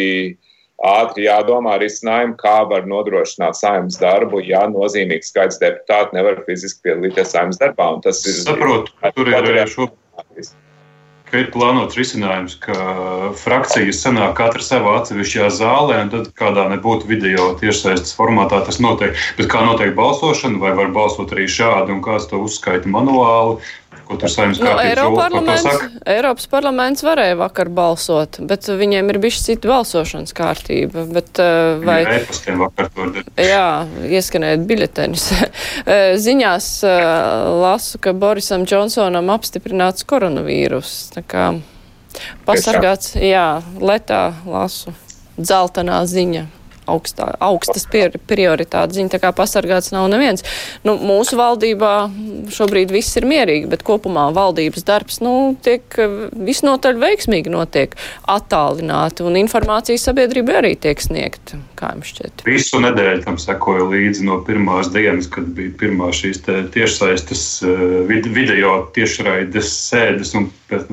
ātri jādomā risinājumu, kā var nodrošināt saimnes darbu, ja nozīmīgs skaits deputātu nevar fiziski piedalīties saimnes darbā. Un tas ir. Saprotu, tur ir arī šobrīd ka ir plānots risinājums, ka frakcijas sanāk katra savā atsevišķajā zālē, un tad kādā nebūtu video tiešsaistes formātā tas notiek. Bet kā notiek balsošana, vai var balsot arī šādi, un kāds to uzskaita manuāli, Ko tur saimnes nu, Eiroparlaments, Eiropas parlaments varēja vakar balsot, bet viņiem ir bijusi cita balsošanas kārtība. Bet, uh, vai, jā, ieskanēt biļeteņus. Eh, ziņās uh, lasu, ka Borisam Džonsonam apstiprināts koronavīrus. Tā kā pasargāts, jā, letā lasu, dzeltenā ziņa augstā, augstas prioritātes ziņa, tā kā pasargāts nav neviens. Nu, mūsu valdībā šobrīd viss ir mierīgi, bet kopumā valdības darbs, nu, tiek visnotaļ veiksmīgi notiek attālināti, un informācija sabiedrībai arī tiek sniegta, kā jums šķiet. Visu nedēļu tam sekoja līdzi no pirmās dienas, kad bija pirmā šīs tiešsaistes eh, video tiešraides sēdes, un pēc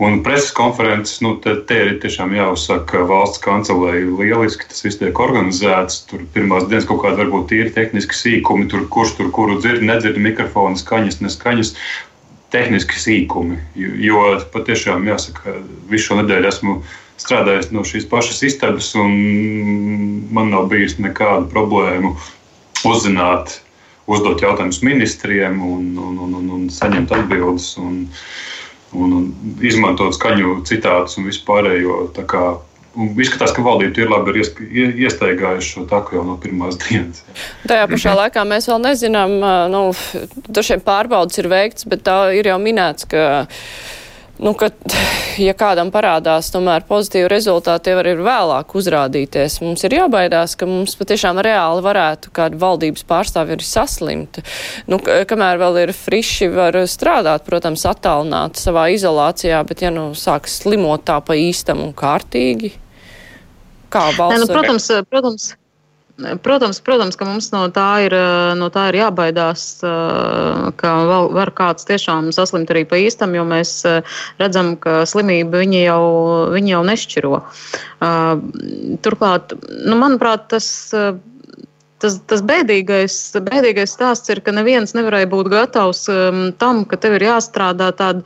Un preses konferences, nu, te, te ir tiešām jāuzsaka valsts kancelēji lieliski, tas viss tiek organizēts. Tur pirmās dienas kaut kāda varbūt ir tehniski sīkumi, tur kurš tur kuru dzird, nedzird mikrofonu, skaņas, neskaņas. Tehniski sīkumi, jo, jo patiešām jāsaka, visu šo nedēļu esmu strādājis no šīs pašas istabas, un man nav bijis nekādu problēmu uzzināt, uzdot jautājumus ministriem un, un, un, un, un saņemt atbildes. Un, un, un izmantot skaņu citātus un vispārējo. Kā, Un izskatās, ka valdība ir labi iestaigājuši šo taku jau no pirmās dienas. Tajā pašā laikā mēs vēl nezinām, nu, dažiem pārbaudas ir veikts, bet tā ir jau minēts, ka nu, ka, ja kādam parādās tomēr pozitīvi rezultāti, jau ir vēlāk uzrādīties. Mums ir jābaidās, ka mums patiešām reāli varētu kāda valdības pārstāvja arī saslimt. Nu, kamēr vēl ir friši, var strādāt, protams, attālināt savā izolācijā, bet ja nu sāks slimot tā pa īstam un kārtīgi, kā valsts. Ne, nu, protams, protams. Protams, protams, ka mums no tā ir, no tā ir jābaidās, ka var kāds tiešām saslimt arī pa īstam, jo mēs redzam, ka slimību viņi jau, viņi jau nešķiro. Turklāt, nu, manuprāt, tas tas, tas bēdīgais, bēdīgais stāsts ir, ka neviens nevarēja būt gatavs um, tam, ka tev ir jāstrādā tādā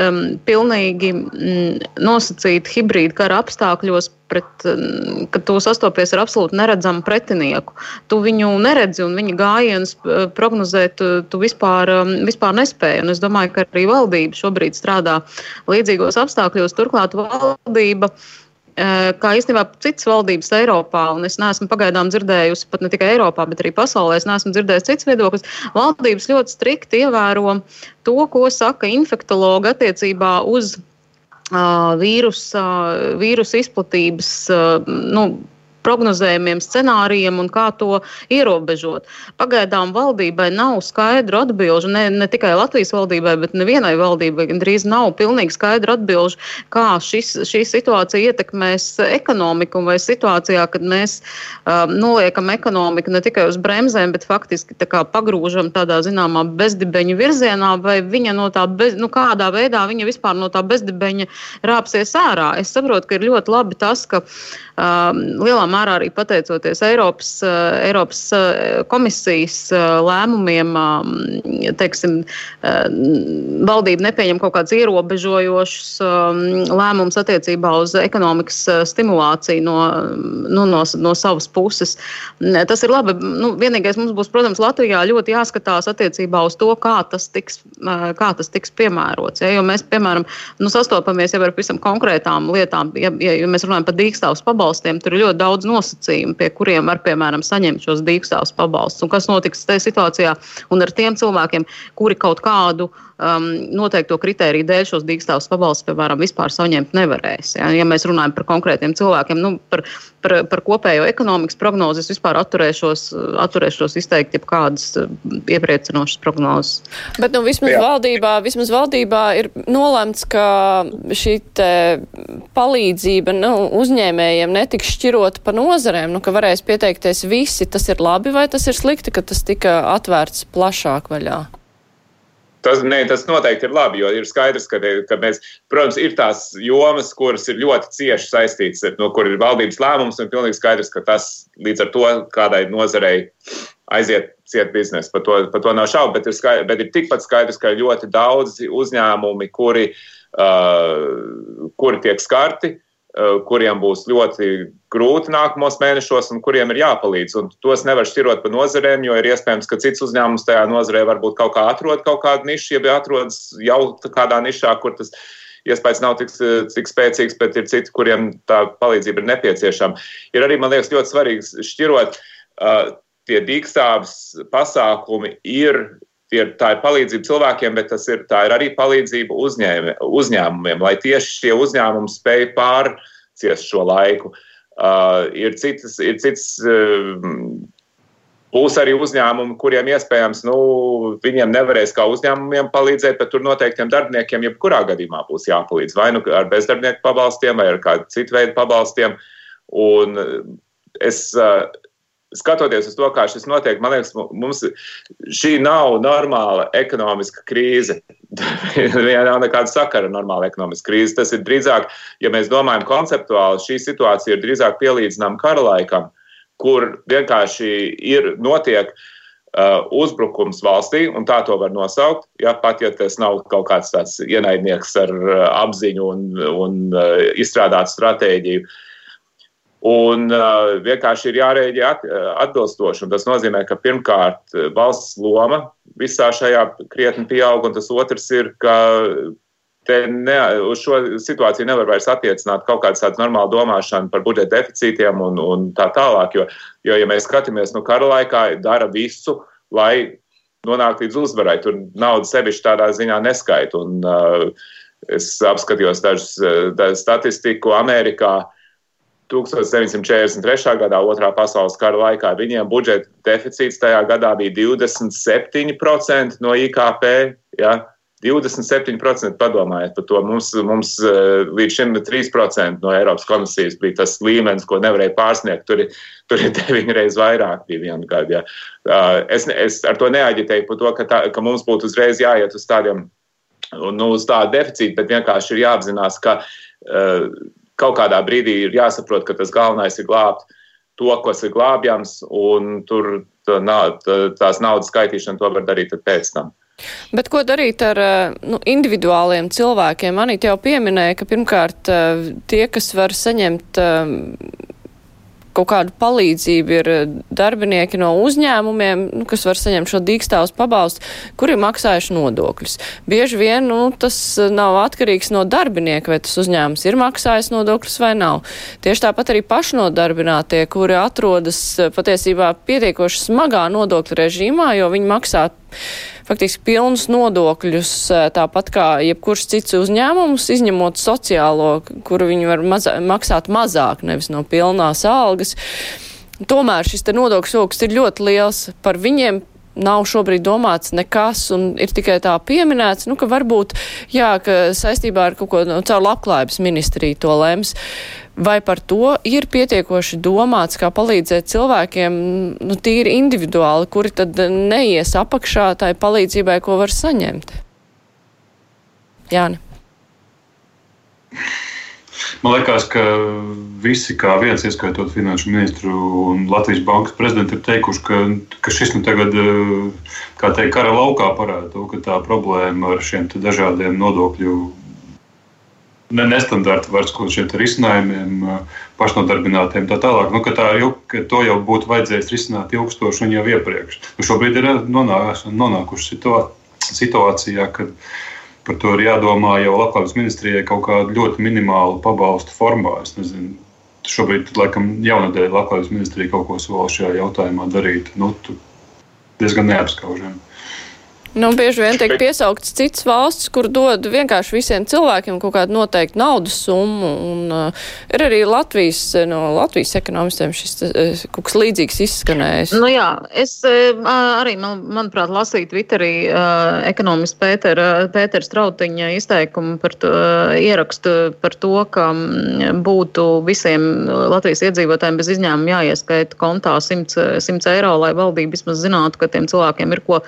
um, pilnīgi mm, nosacīta hibrīda kara apstākļos. Pret, um, kad tu sastopies ar absolūti neredzamu pretinieku, tu viņu neredzi un viņa gājienus uh, prognozēt, tu, tu vispār, um, vispār nespēji. Un es domāju, ka arī valdība šobrīd strādā līdzīgos apstākļos. Turklāt valdība uh, kā īstenībā citas valdības Eiropā, un es neesmu pagaidām dzirdējusi pat ne tikai Eiropā, bet arī pasaulē, es neesmu dzirdējusi cits viedoklis. Valdības ļoti strikti ievēro to, ko saka infektologi attiecībā uz vīrusa, vīrusa izplatības. Nu, prognozējumiem, scenārijiem un kā to ierobežot. Pagaidām valdībai nav skaidru atbilžu, ne, ne tikai Latvijas valdībai, bet nevienai valdībai gandrīz nav pilnīgi skaidru atbilžu, kā šis, šī situācija ietekmēs ekonomiku vai situācijā, kad mēs um, noliekam ekonomiku ne tikai uz bremzēm, bet faktiski tā kā pagrūžam tādā zināmā bezdibeņa virzienā, vai viņa no tā, bez, nu, kādā veidā viņa vispār no tā bezdibeņa rāpsies ārā. Es saprotu, ka ir ļoti labi tas, ka uh, lielā mērā arī pateicoties Eiropas, eh, Eiropas eh, komisijas eh, lēmumiem, teiksim, valdība nepieņem kaut kādus ierobežojošus lēmumus attiecībā uz ekonomikas stimulāciju no, nu, no, no savas puses. Tas ir labi. Nu, vienīgais mums būs, protams, Latvijā ļoti jāskatās attiecībā uz to, kā tas tiks, kā tas tiks piemērots. Ja? Jo mēs, piemēram, nu, sastopamies jau ar visam konkrētām lietām. Ja, ja, mēs runājam par dīkstāvus pabalstiem, tur ir ļoti daudz nosacījumu, pie kuriem var, piemēram, saņemt šos dīkstāvus pabalstus. Un kas notiks tajā situācijā un ar tiem cilvēkiem, kuri kaut kādu um, noteikto kritēriju dēļ šos dīkstāvus pabalstus, piemēram, vispār saņemt nevarēs. Ja, ja mēs runājam par konkrētiem cilvēkiem, nu, par, par, par kopējo ekonomikas prognozi, es vispār atturēšos, atturēšos izteikt jebkādas uh, iepriecinošas prognozes. Bet nu, vismaz, Jā. valdībā, vismaz valdībā ir nolēmts, ka šī palīdzība nu, uzņēmējiem netiks šķirota pa nozarēm, nu, ka varēs pieteikties visi. Tas ir labi vai tas ir slikti, ka tas tika atvērts plašāk vaļā? Tas, ne, tas noteikti ir labi, jo ir skaidrs, ka, ka mēs, protams, ir tās jomas, kuras ir ļoti cieši saistītas, no kur ir valdības lēmums, un pilnīgi skaidrs, ka tas līdz ar to kādai nozarei aiziet ciet biznesa. Par to, par to nav šaubu, bet ir, skaidrs, bet ir tikpat skaidrs, ka ir ļoti daudzi uzņēmumi, kuri, uh, kuri tiek skarti. Uh, kuriem būs ļoti grūti nākamos mēnešos un kuriem ir jāpalīdz. Un tos nevar šķirot pa nozarēm, jo ir iespējams, ka cits uzņēmums tajā nozarē varbūt kaut kā atrod kaut kādu nišu, ja atrodas jau kādā nišā, kur tas iespējas nav tik, tik spēcīgs, bet ir citi, kuriem tā palīdzība ir nepieciešama. Ir arī, man liekas, ļoti svarīgi šķirot. Uh, tie dīkstāves pasākumi ir ir, tā ir palīdzība cilvēkiem, bet ir, ir arī palīdzība uzņēmē, uzņēmumiem, lai tieši šie uzņēmumi spēj pārciest šo laiku. Uh, ir citas, ir citas uh, Būs arī uzņēmumi, kuriem iespējams nu, viņiem nevarēs kā uzņēmumiem palīdzēt, bet tur noteiktiem darbiniekiem jebkurā gadījumā būs jāpalīdz. Vai nu ar bezdarbnieku pabalstiem, vai ar kādu citu veidu pabalstiem. Un es uh, skatoties uz to, kā šis notiek, man liekas, mums šī nav normāla ekonomiska krīze. Viņai nav nekāda sakara ar normālu ekonomisku krīzi. Tas ir drīzāk, ja mēs domājam konceptuāli, šī situācija ir drīzāk pielīdzināma kara laikam, kur vienkārši ir notiek. Uh, uzbrukums valstī, un tā to var nosaukt. Ja, pat ja tas nav kaut kāds tāds ienaidnieks ar uh, apziņu un, un uh, izstrādātu stratēģiju, uh, Un uh, vienkārši ir jārēģē at, uh, atbilstoši. Un tas nozīmē, ka pirmkārt uh, valsts loma visā šajā krietni pieaug, un tas otrs ir, ka ne, uz šo situāciju nevar vairs attiecināt kaut kādas tādas normālas domāšana par budžeta deficītiem un, un tā tālāk. Jo, jo, ja mēs skatāmies nu, kara laikā, dara visu, lai nonāktu līdz uzvarai. Tur nauda sevišķi tādā ziņā neskaita. Un, uh, es apskatījos dažu uh, statistiku Amerikā. 1943. gadā, otrā pasaules kara laikā, viņiem budžeta deficīts tajā gadā bija 27% no IKP. Ja? 27% padomājiet par to. Mums, mums eh, līdz šim 3% no Eiropas komisijas bija tas līmenis, ko nevarēja pārsniegt. Tur, tur ir deviņi reizes vairāk bija vienu gadu. Ja. Eh, es, es ar to neaģitēju par to, ka, tā, ka mums būtu uzreiz jāiet uz tādiem, nu, uz tādu deficītu, bet vienkārši ir jāapzinās, ka uh, kaut kādā brīdī ir jāsaprot, ka tas galvenais ir glābt to, kas ir glābjams, un tur tā, tās naudas skaitīšana to var darīt pēc tam. Bet ko darīt ar eh, nu, individuāliem cilvēkiem? Manīt jau pieminēja, ka pirmkārt eh, tie, kas var saņemt eh, kaut kādu palīdzību, ir darbinieki no uzņēmumiem, nu, kas var saņemt šo dīkstāvus pabalstu, kuri maksājuši nodokļus. Bieži vien nu, tas nav atkarīgs no darbinieka, vai tas uzņēmums ir maksājis nodokļus vai nav. Tieši tāpat arī pašnodarbinātie, kuri atrodas patiesībā pietiekoši smagā nodokļu režīmā, jo viņi maksā faktiski pilnus nodokļus, tāpat kā jebkurš cits uzņēmums, izņemot sociālo, kuru viņi var mazā, maksāt mazāk, nevis no pilnās algas. Tomēr šis nodokļu soks ir ļoti liels. Par viņiem nav šobrīd domāts nekas un ir tikai tā pieminēts, nu, ka varbūt, jā, ka saistībā ar kaut ko no, caur labklājības ministriju to lems. Vai par to ir pietiekoši domāts, kā palīdzēt cilvēkiem, nu, tīri individuāli, kuri tad neies apakšā tai palīdzībai, ko var saņemt? Jāni. Man liekas, ka visi, kā viens, ieskaitot finanšu ministru un Latvijas bankas prezidentu, ir teikuši, ka, ka šis nu tagad, kā teikt, kara laukā parāda to, ka tā problēma ar šiem dažādiem nodokļu ne, nestandarta vairs kaut šiem risinājumiem, pašnodarbinātiem tā tālāk. Nu, tā, ka to jau būtu vajadzējis risināt ilgstoši un jau iepriekš. Nu, šobrīd ir nonākuši, nonākuši situācijā, kad par to ir jādomā jau Latvijas ministrijai kaut kādu ļoti minimālu pabalstu formā. Es nezinu, šobrīd, laikam, jaunadēļ Latvijas ministrija kaut ko sola šajā jautājumā darīt. Nu, diezgan neapskaužami. Nu, bieži vien tiek piesauktas citas valstis, kur dod vienkārši visiem cilvēkiem kaut kādu noteiktu naudas summu. Un, uh, ir arī Latvijas, no Latvijas ekonomistiem šis uh, kaut kas līdzīgs izskanējis. Nu, jā, es uh, arī, man, manuprāt, lasīju Twitterī uh, ekonomistu Pētera, Pētera Strautiņa izteikumu par to, uh, ierakstu par to, ka um, būtu visiem Latvijas iedzīvotājiem bez izņēmuma jāieskaita kontā 100, 100 eiro, lai valdība vismaz zinātu, ka tiem cilvēkiem ir, ko,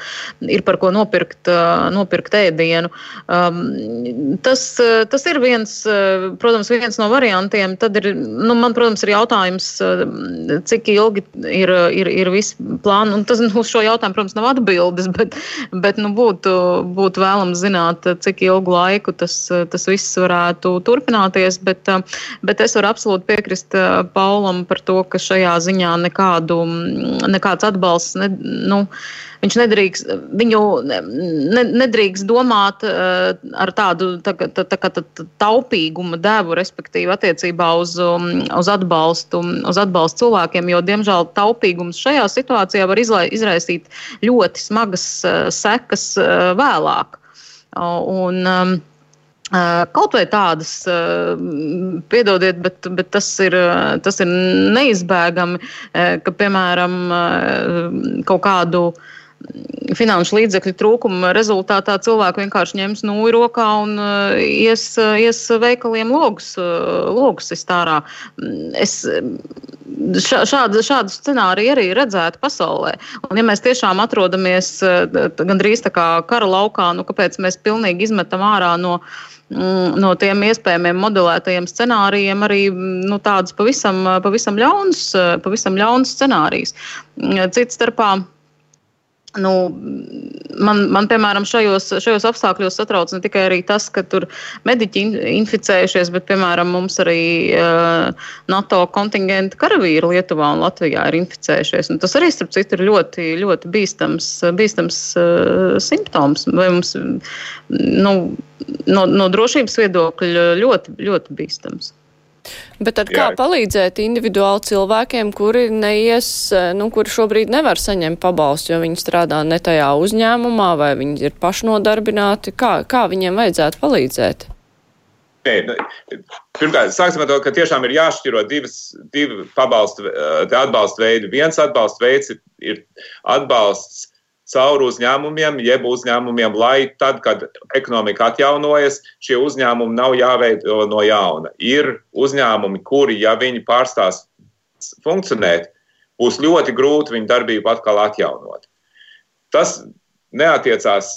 ir par ko nopirkt, nopirkt ēdienu. Tas, tas ir viens, protams, viens no variantiem. Tad ir, nu, man, protams, ir jautājums, cik ilgi ir, ir, ir. Un tas nu, uz šo jautājumu, protams, nav atbildes, bet, bet nu, būtu, būtu vēlams zināt, cik ilgu laiku tas, tas viss varētu turpināties. Bet, bet es varu absolūti piekrist Paulam par to, ka šajā ziņā nekādu, nekāds atbalsts. Ne, nu, Viņš nedrīkst, viņu ne, nedrīkst domāt uh, ar tādu tā, tā, tā, tā, taupīgumu devu, respektīvi attiecībā uz, um, uz, atbalstu, uz atbalstu cilvēkiem, jo, diemžēl, taupīgums šajā situācijā var izlai, izraisīt ļoti smagas uh, sekas uh, vēlāk. Uh, un, um, Kaut vai tādas, piedodiet, bet, bet tas, ir, tas ir neizbēgami, ka, piemēram, kaut kādu uh, finanšu līdzekļu trūkuma rezultātā cilvēki vienkārši ņems nūju rokā un uh, ies, uh, ies veikaliem logus, uh, logus iztārā. Es šādu, šādu scenāriju arī redzētu pasaulē. Un ja mēs tiešām atrodamies gandrīz tā kā kara laukā, nu kāpēc mēs pilnīgi izmetam ārā no mm, no tiem iespējamiem modelētajiem scenārijiem arī nu, tādus pavisam, pavisam ļaunus, pavisam ļaunus scenārijus. Cits starpā Nu, man, man, piemēram, šajos, šajos apstākļos satrauc ne tikai tas, ka tur mediķi inficējušies, bet, piemēram, mums arī uh, NATO kontingenta karavīri Lietuvā un Latvijā ir inficējušies. Un tas arī, starp citu, ir ļoti, ļoti bīstams, bīstams uh, simptoms. Vai mums nu, no, no drošības viedokļa ļoti, ļoti bīstams. Bet tad kā Jā. palīdzēt individuāli cilvēkiem, kuri neies, nu, kuri šobrīd nevar saņemt pabalstu, jo viņi strādā ne tajā uzņēmumā vai viņi ir pašnodarbināti? Kā, kā viņiem vajadzētu palīdzēt? Nē, nu, pirmkārt, sāksim ar to, ka tiešām ir jāšķiro divas, divi pabalstu, atbalsta veidi. Viens atbalsta veids ir, ir atbalsts caur uzņēmumiem, jeb uzņēmumiem, lai tad, kad ekonomika atjaunojas, šie uzņēmumi nav jāveido no jauna. Ir uzņēmumi, kuri, ja viņi pārstās funkcionēt, būs ļoti grūti viņu darbību atkal atjaunot. Tas neatiecās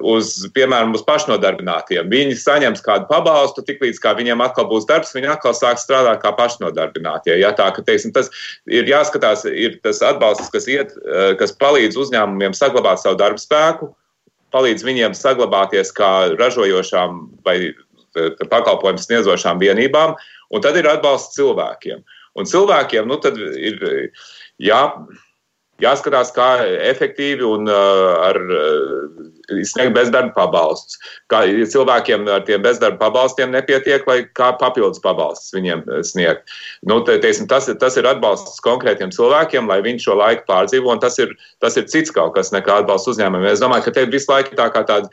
uz, piemēram, uz pašnodarbinātiem. Viņi saņems kādu pabalstu, tiklīdz kā viņiem atkal būs darbs, viņi atkal sāks strādāt kā pašnodarbinātie. Ja, tā, ka, teiksim, tas ir jāskatās, ir tas atbalsts, kas, iet, eh, kas palīdz uzņēmumiem saglabāt savu darbu spēku, palīdz viņiem saglabāties kā ražojošām vai eh, pakalpojumu sniedzošām vienībām, un tad ir atbalsts cilvēkiem. Un cilvēkiem nu, ir jā jāskatās, kā efektīvi un uh, ar sniegt bezdarba pabalstus. Kā cilvēkiem ar tiem bezdarba pabalstiem nepietiek, lai kā papildus pabalstus viņiem sniegt. Nu, te, teiksim, tas, ir, tas ir atbalsts konkrētiem cilvēkiem, lai viņi šo laiku pārdzīvo, un tas ir, tas ir cits kaut kas nekā atbalsts uzņēmumiem. Es domāju, ka te visu laiku tā kā tāda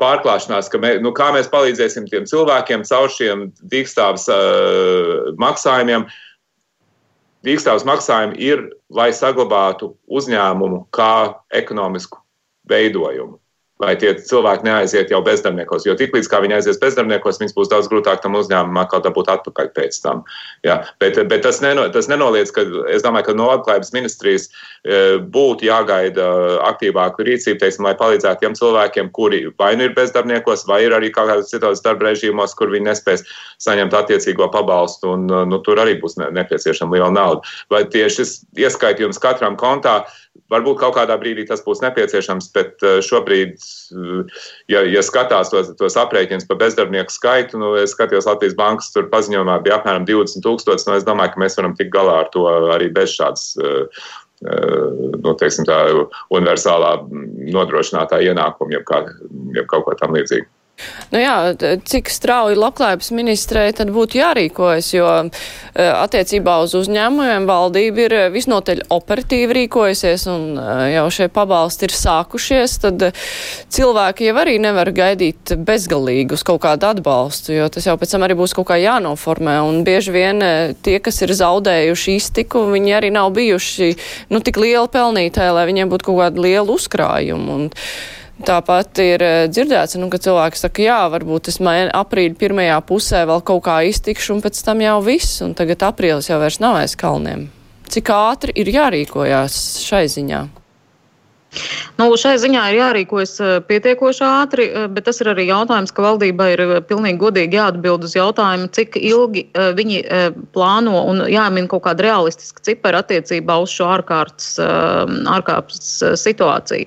pārklāšanās, ka mē, nu, kā mēs palīdzēsim tiem cilvēkiem caur šiem dīkstāvs uh, maksājumiem. Uh, dīkstāvs maksājumi ir, lai saglabātu uzņēmumu kā ekonomisku veidojumu lai tie cilvēki neaiziet jau bezdarbniekos. Jo tiklīdz viņi aizies bezdarbniekos, viņus būs daudz grūtāk tam uzņēmumam atkal dabūt atpakaļ pēc tam. Jā. Bet, bet tas, neno, tas nenoliedz, ka es domāju, ka no labklājības ministrijas būtu jāgaida aktīvāku rīcību, teiksim, lai palīdzētu tiem cilvēkiem, kuri vai nu ir bezdarbniekos, vai ir arī kādos citos darba režīmos, kur viņi nespēs saņemt attiecīgo pabalstu, un nu, tur arī būs nepieciešama liela nauda. Vai tieši šis ieskaitījums katram kontā Varbūt kaut kādā brīdī tas būs nepieciešams, bet eh, šobrīd, ja, ja skatās tos, tos aprēķinus par bezdarbnieku skaitu, nu, es skatījos Latvijas bankas paziņojumā, bija apmēram 20 tūkstoši. Nu, es domāju, ka mēs varam tikt galā ar to arī bez šādas. Eh, nu, teiksim, tā universālā nodrošinātā ienākuma, jeb, kā, jeb kaut ko tam līdzīgu. Nu jā, cik strauji labklājības ministrei tad būtu jārīkojas, jo e, attiecībā uz uzņēmumiem valdība ir e, visnotaļ operatīvi rīkojusies un e, jau šie pabalsti ir sākušies, tad cilvēki jau arī nevar gaidīt bezgalīgi uz kaut kādu atbalstu, jo tas jau pēc tam arī būs kaut kā jānoformē un bieži vien tie, kas ir zaudējuši iztiku, viņi arī nav bijuši, nu, tik lieli pelnītāji, lai viņiem būtu kaut kāda liela uzkrājuma. Un, Tāpat ir eh, dzirdēts, nu, ka cilvēki saka, jā, varbūt es aprīļa pirmajā pusē vēl kaut kā iztikšu, un pēc tam jau viss, un tagad aprīlis jau vairs nav aiz kalniem. Cik ātri ir jārīkojās šai ziņā? Nu, šai ziņā ir jārīkojas eh, pietiekoši ātri, eh, bet tas ir arī jautājums, ka valdībai ir eh, pilnīgi godīgi jāatbild uz jautājumu, cik ilgi viņi plāno un jāmin kaut kāda realistiska cipara attiecībā uz šo ārkārtas, ārkārtas situāciju.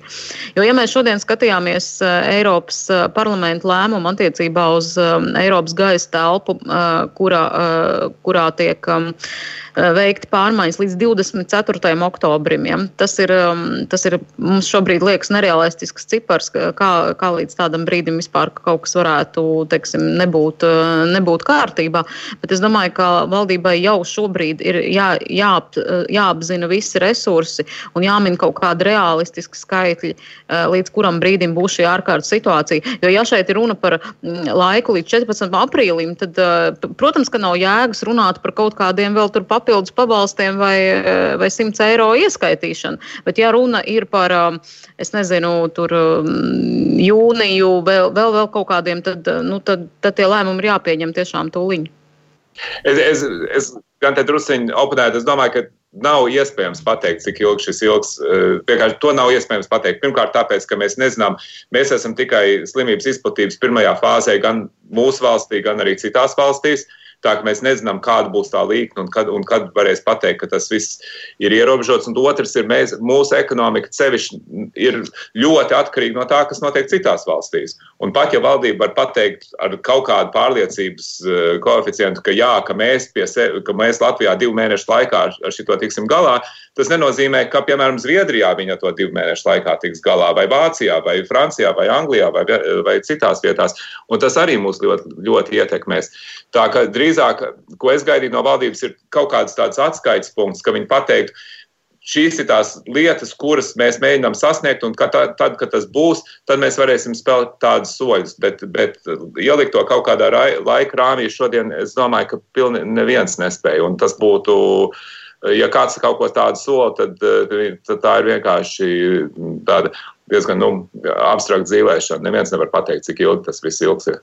Jo, ja mēs šodien skatījāmies Eiropas parlamentu lēmumu attiecībā uz Eiropas gaisa telpu, kurā, kurā tiek veikt pārmaiņas līdz 24. oktobrim. Ja? Tas, ir, um, tas ir mums šobrīd liekas nerealistisks cipars, kā, kā līdz tādam brīdim vispār kaut kas varētu teiksim, nebūt, eh, nebūt kārtībā. Bet es domāju, ka valdībai jau šobrīd ir jā, jā, jāapzina visi resursi un jāmin kaut kādi realistiski skaitļi, eh, līdz kuram brīdim būs šī ārkārtas situācija. Jo ja šeit ir runa par mm, laiku līdz 14. aprīlim, tad, protams, ka nav jēgas runāt par kaut kādiem vēl tur papildus papildus pabalstiem vai, eh, vai 100 eiro ieskaitīšanu. Bet, ja runa ir par, um, es nezinu, tur um, jūniju, vēl, vēl, vēl kaut kādiem, tad, uh, nu, tad, tad tie lēmumi ir jāpieņem tiešām tūliņ. Es, es, es gan te druskuļi oponētu, es domāju, ka nav iespējams pateikt, cik ilgi šis ilgs. Vienkārši to nav iespējams pateikt. Pirmkārt, tāpēc, ka mēs nezinām, mēs esam tikai slimības izplatības pirmajā fāzē, gan mūsu valstī, gan arī citās valstīs. Uh, Tā ka mēs nezinām, kāda būs tā līkne un kad, un kad varēs pateikt, ka tas viss ir ierobežots. Un otrs ir, mēs, mūsu ekonomika sevišķi ir ļoti atkarīga no tā, kas notiek citās valstīs. Un pat ja valdība var pateikt ar kaut kādu pārliecības uh, koeficientu, ka jā, ka mēs, sevi, ka mēs Latvijā divu mēnešu laikā ar, šito tiksim galā, tas nenozīmē, ka, piemēram, Zviedrijā viņa to divu mēnešu laikā tiks galā, vai Vācijā, vai Francijā, vai Anglijā, vai, vai citās vietās. Un tas arī mūs ļoti, ļoti ietekmēs. Tā kā drīzāk, ko es gaidītu no valdības, ir kaut kāds tāds atskaites punkts, ka viņi pateiktu, šīs ir tās lietas, kuras mēs mēģinām sasniegt, un kad, tad, kad tas būs, tad mēs varēsim spēlēt tādus soļus. Bet, bet ielikt to kaut kādā laika rāmī šodien, es domāju, ka pilni neviens nespēja. Un tas būtu, ja kāds kaut ko tādu sola, tad, tad tā ir vienkārši tāda diezgan nu, abstrakta dzīvēšana. Neviens nevar pateikt, cik ilgi tas viss ilgsies.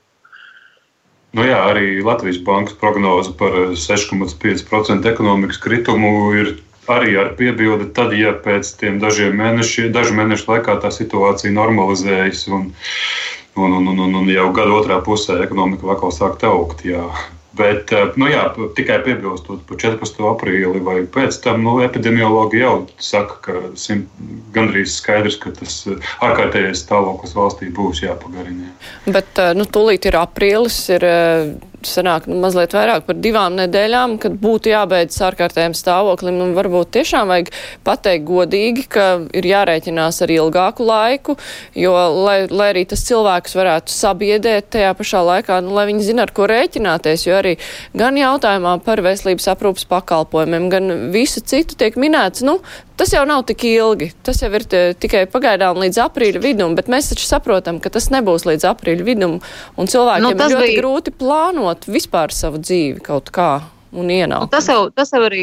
Nu jā, arī Latvijas bankas prognoze par 6,5% ekonomikas kritumu ir arī ar piebildi, tad, ja pēc tiem dažiem mēnešiem, dažu mēnešu laikā tā situācija normalizējas un, un, un, un, un jau gada otrā pusē ekonomika atkal sākt augt. Jā. Bet, eh, nu jā, tikai piebilstot par 14. aprīli vai pēc tam, nu, epidemiologi jau saka, ka simt, gandrīz skaidrs, ka tas eh, ārkārtējais stāvoklis valstī būs jāpagarina. Bet, eh, nu, tūlīt ir aprīlis, ir sanāk nu, mazliet vairāk par divām nedēļām, kad būtu jābeidz ārkārtējiem stāvoklim. Un varbūt tiešām vajag pateikt godīgi, ka ir jārēķinās ar ilgāku laiku, jo, lai, lai arī tas cilvēks varētu sabiedēt tajā pašā laikā, nu, lai viņi zina, ar ko rēķināties, jo arī gan jautājumā par veselības aprūpas pakalpojumiem, gan visu citu tiek minēts, nu, Tas jau nav tik ilgi. Tas jau ir tikai pagaidām līdz aprīļa vidum, bet mēs taču saprotam, ka tas nebūs līdz aprīļa vidum. Un cilvēkiem nu, ir ļoti bija... grūti plānot vispār savu dzīvi kaut kā un ienākumu. Tas jau, tas, jau arī,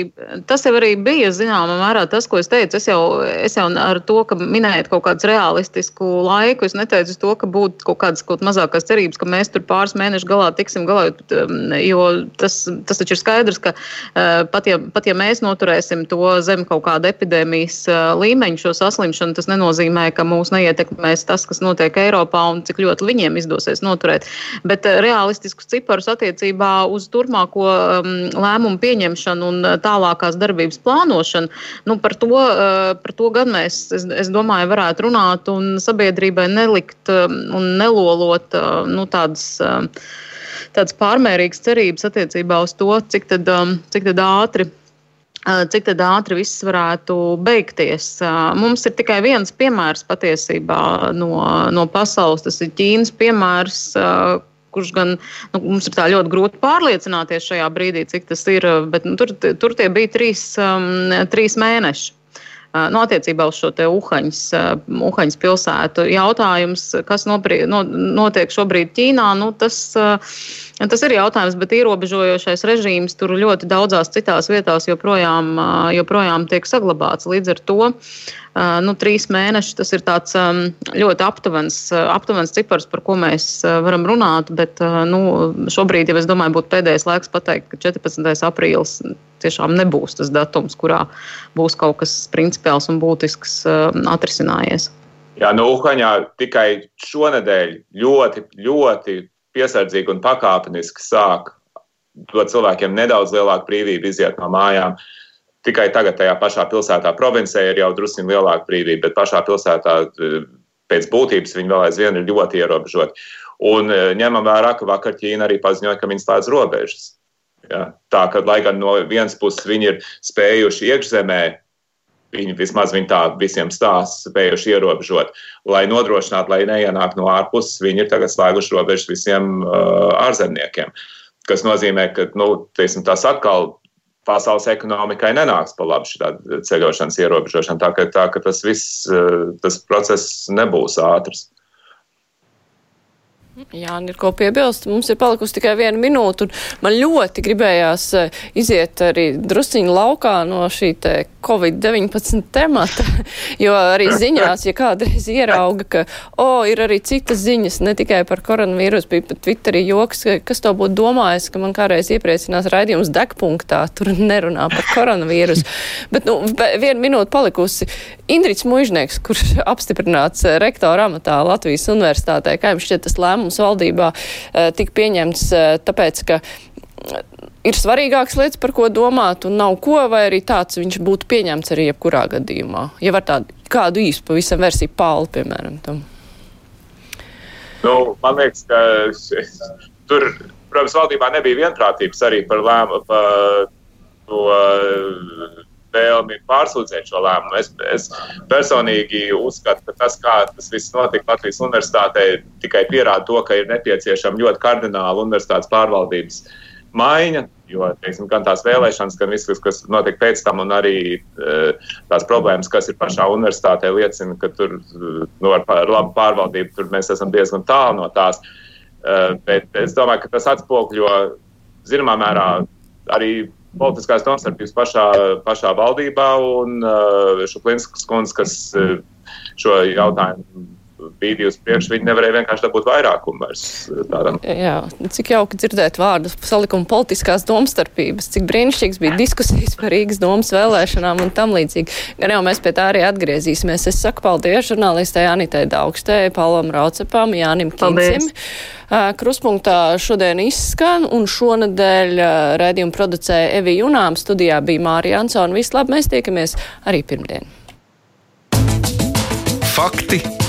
tas jau arī bija zināmā mērā tas, ko es teicu. Es jau, es jau ar to, ka minējat kaut kādu realistisku laiku, es neteicu to, ka būtu kaut kādas kaut mazākās cerības, ka mēs tur pāris mēnešus galā tiksim galā. Um, jo tas, tas taču ir skaidrs, ka uh, pat ja, pat ja mēs noturēsim to zem kaut kāda epidēmijas uh, līmeņa, šo saslimšanu, tas nenozīmē, ka mūs neietekmēs tas, kas notiek Eiropā un cik ļoti viņiem izdosies noturēt. Bet uh, realistiskus ciparus attiecībā uz turpmāko um, lēmumu pieņemšanu un tālākās darbības plānošanu. Nu, par, to, par to gan mēs, es, es domāju, varētu runāt un sabiedrībai nelikt un nelolot nu, tādas tādas pārmērīgas cerības attiecībā uz to, cik tad, cik tad ātri. Cik ātri viss varētu beigties? Mums ir tikai viens piemērs patiesībā no, no pasaules. Tas ir Ķīnas piemērs, kurš gan nu, mums ir ļoti grūti pārliecināties šajā brīdī, cik tas ir. Bet nu, tur, tur tie bija trīs, um, trīs mēneši. Nu, attiecībā uz šo Uhaņas, uh, Uhaņas pilsētu jautājums, kas noprie, no, notiek šobrīd Ķīnā, nu, tas, tas ir jautājums, bet ierobežojošais režīms tur ļoti daudzās citās vietās joprojām, joprojām tiek saglabāts. Līdz ar to nu, trīs mēneši tas ir tāds ļoti aptuvens, aptuvens cipars, par ko mēs varam runāt. Bet nu, šobrīd, ja es domāju, būtu pēdējais laiks pateikt, ka 14. aprīlis tiešām nebūs tas datums, kurā būs kaut kas principiāls un būtisks atrisinājies. Jā, nu, Uhaņā tikai šonadēļ ļoti, ļoti piesardzīgi un pakāpeniski sāk dot cilvēkiem nedaudz lielāku brīvību iziet no mājām. Tikai tagad tajā pašā pilsētā, provincē, ir jau drusku lielāka brīvība, bet pašā pilsētā pēc būtības viņi vēl aizvien ir ļoti ierobežoti. Un e, ņemam vērā, ka vakar Ķīna arī paziņoja, ka viņi slēdz robežas. Ja? Tā ka, lai gan no vienas puses viņi ir spējuši iekšzemē, viņi vismaz viņi tā visiem stāsta, spējuši ierobežot, lai nodrošinātu, lai neienāk no ārpuses, viņi ir tagad slēguši robežas visiem uh, ārzemniekiem. Tas nozīmē, ka nu, teiksim, tas atkal pasaules ekonomikai nenāks pa labu šī ceļošanas ierobežošana. Tā ka, tā, ka tas viss, eh, tas process nebūs ātrs. Jā, ir ko piebilst. Mums ir palikusi tikai viena minūte, un man ļoti gribējās eh, iziet arī drusciņu laukā no šī te Covid-19 temata, jo arī ziņās, ja kādreiz ierauga, ka, o, ir arī citas ziņas, ne tikai par koronavīrusu, bija pat Twitterī joks, kas to būtu domājis, ka man kādreiz iepriecinās raidījums degpunktā, tur nerunā par koronavīrusu. Bet, nu, viena minūte palikusi. Indrits Mužnieks, kurš apstiprināts eh, rektora amatā Latvijas universitātē, kā jums šķiet tas lēmums valdībā eh, tika pieņemts, eh, tāpēc, ka ir svarīgākas lietas, par ko domāt, un nav ko, vai arī tāds viņš būtu pieņemts arī jebkurā gadījumā. Ja var tādu kādu īstu pavisam versiju pāli, piemēram, tam. Nu, man liekas, ka tur, protams, valdībā nebija vienprātības arī par lēmumu, par to vēlmi pārsūdzēt šo lēmumu. Es, es personīgi uzskatu, ka tas, kā tas viss notika Latvijas universitātē, tikai pierāda to, ka ir nepieciešama ļoti kardināla universitātes pārvaldības maiņa. Jo teiksim, gan tās vēlēšanas, gan viss, kas, kas notiek pēc tam, un arī uh, tās problēmas, kas ir pašā universitātē, liecina, ka tur nu, ar, ar labu pārvaldību tur mēs esam diezgan tālu no tās. Uh, bet es domāju, ka tas atspoguļo zināmā mērā arī politiskās domstarpības pašā, pašā valdībā un uh, Šuplinskas kundze, kas uh, šo jautājumu bīdi uz priekšu, viņi nevarēja vienkārši dabūt vairākumu vairs eh, tādam. Jā, cik jauki dzirdēt vārdu salikuma politiskās domstarpības, cik brīnišķīgs bija diskusijas par Rīgas domas vēlēšanām un tam līdzīgi. Gan jau mēs pie tā arī atgriezīsimies. Es saku paldies žurnālistē Anitai Daugstē, Paulam Raucepam, Jānim Kincim. Kruspunktā šodien izskan, un šonadēļ redzējumu producēja Evi Junām, studijā bija Mārija Ansona. Vislab, mēs tiekamies arī pirmdien. Fakti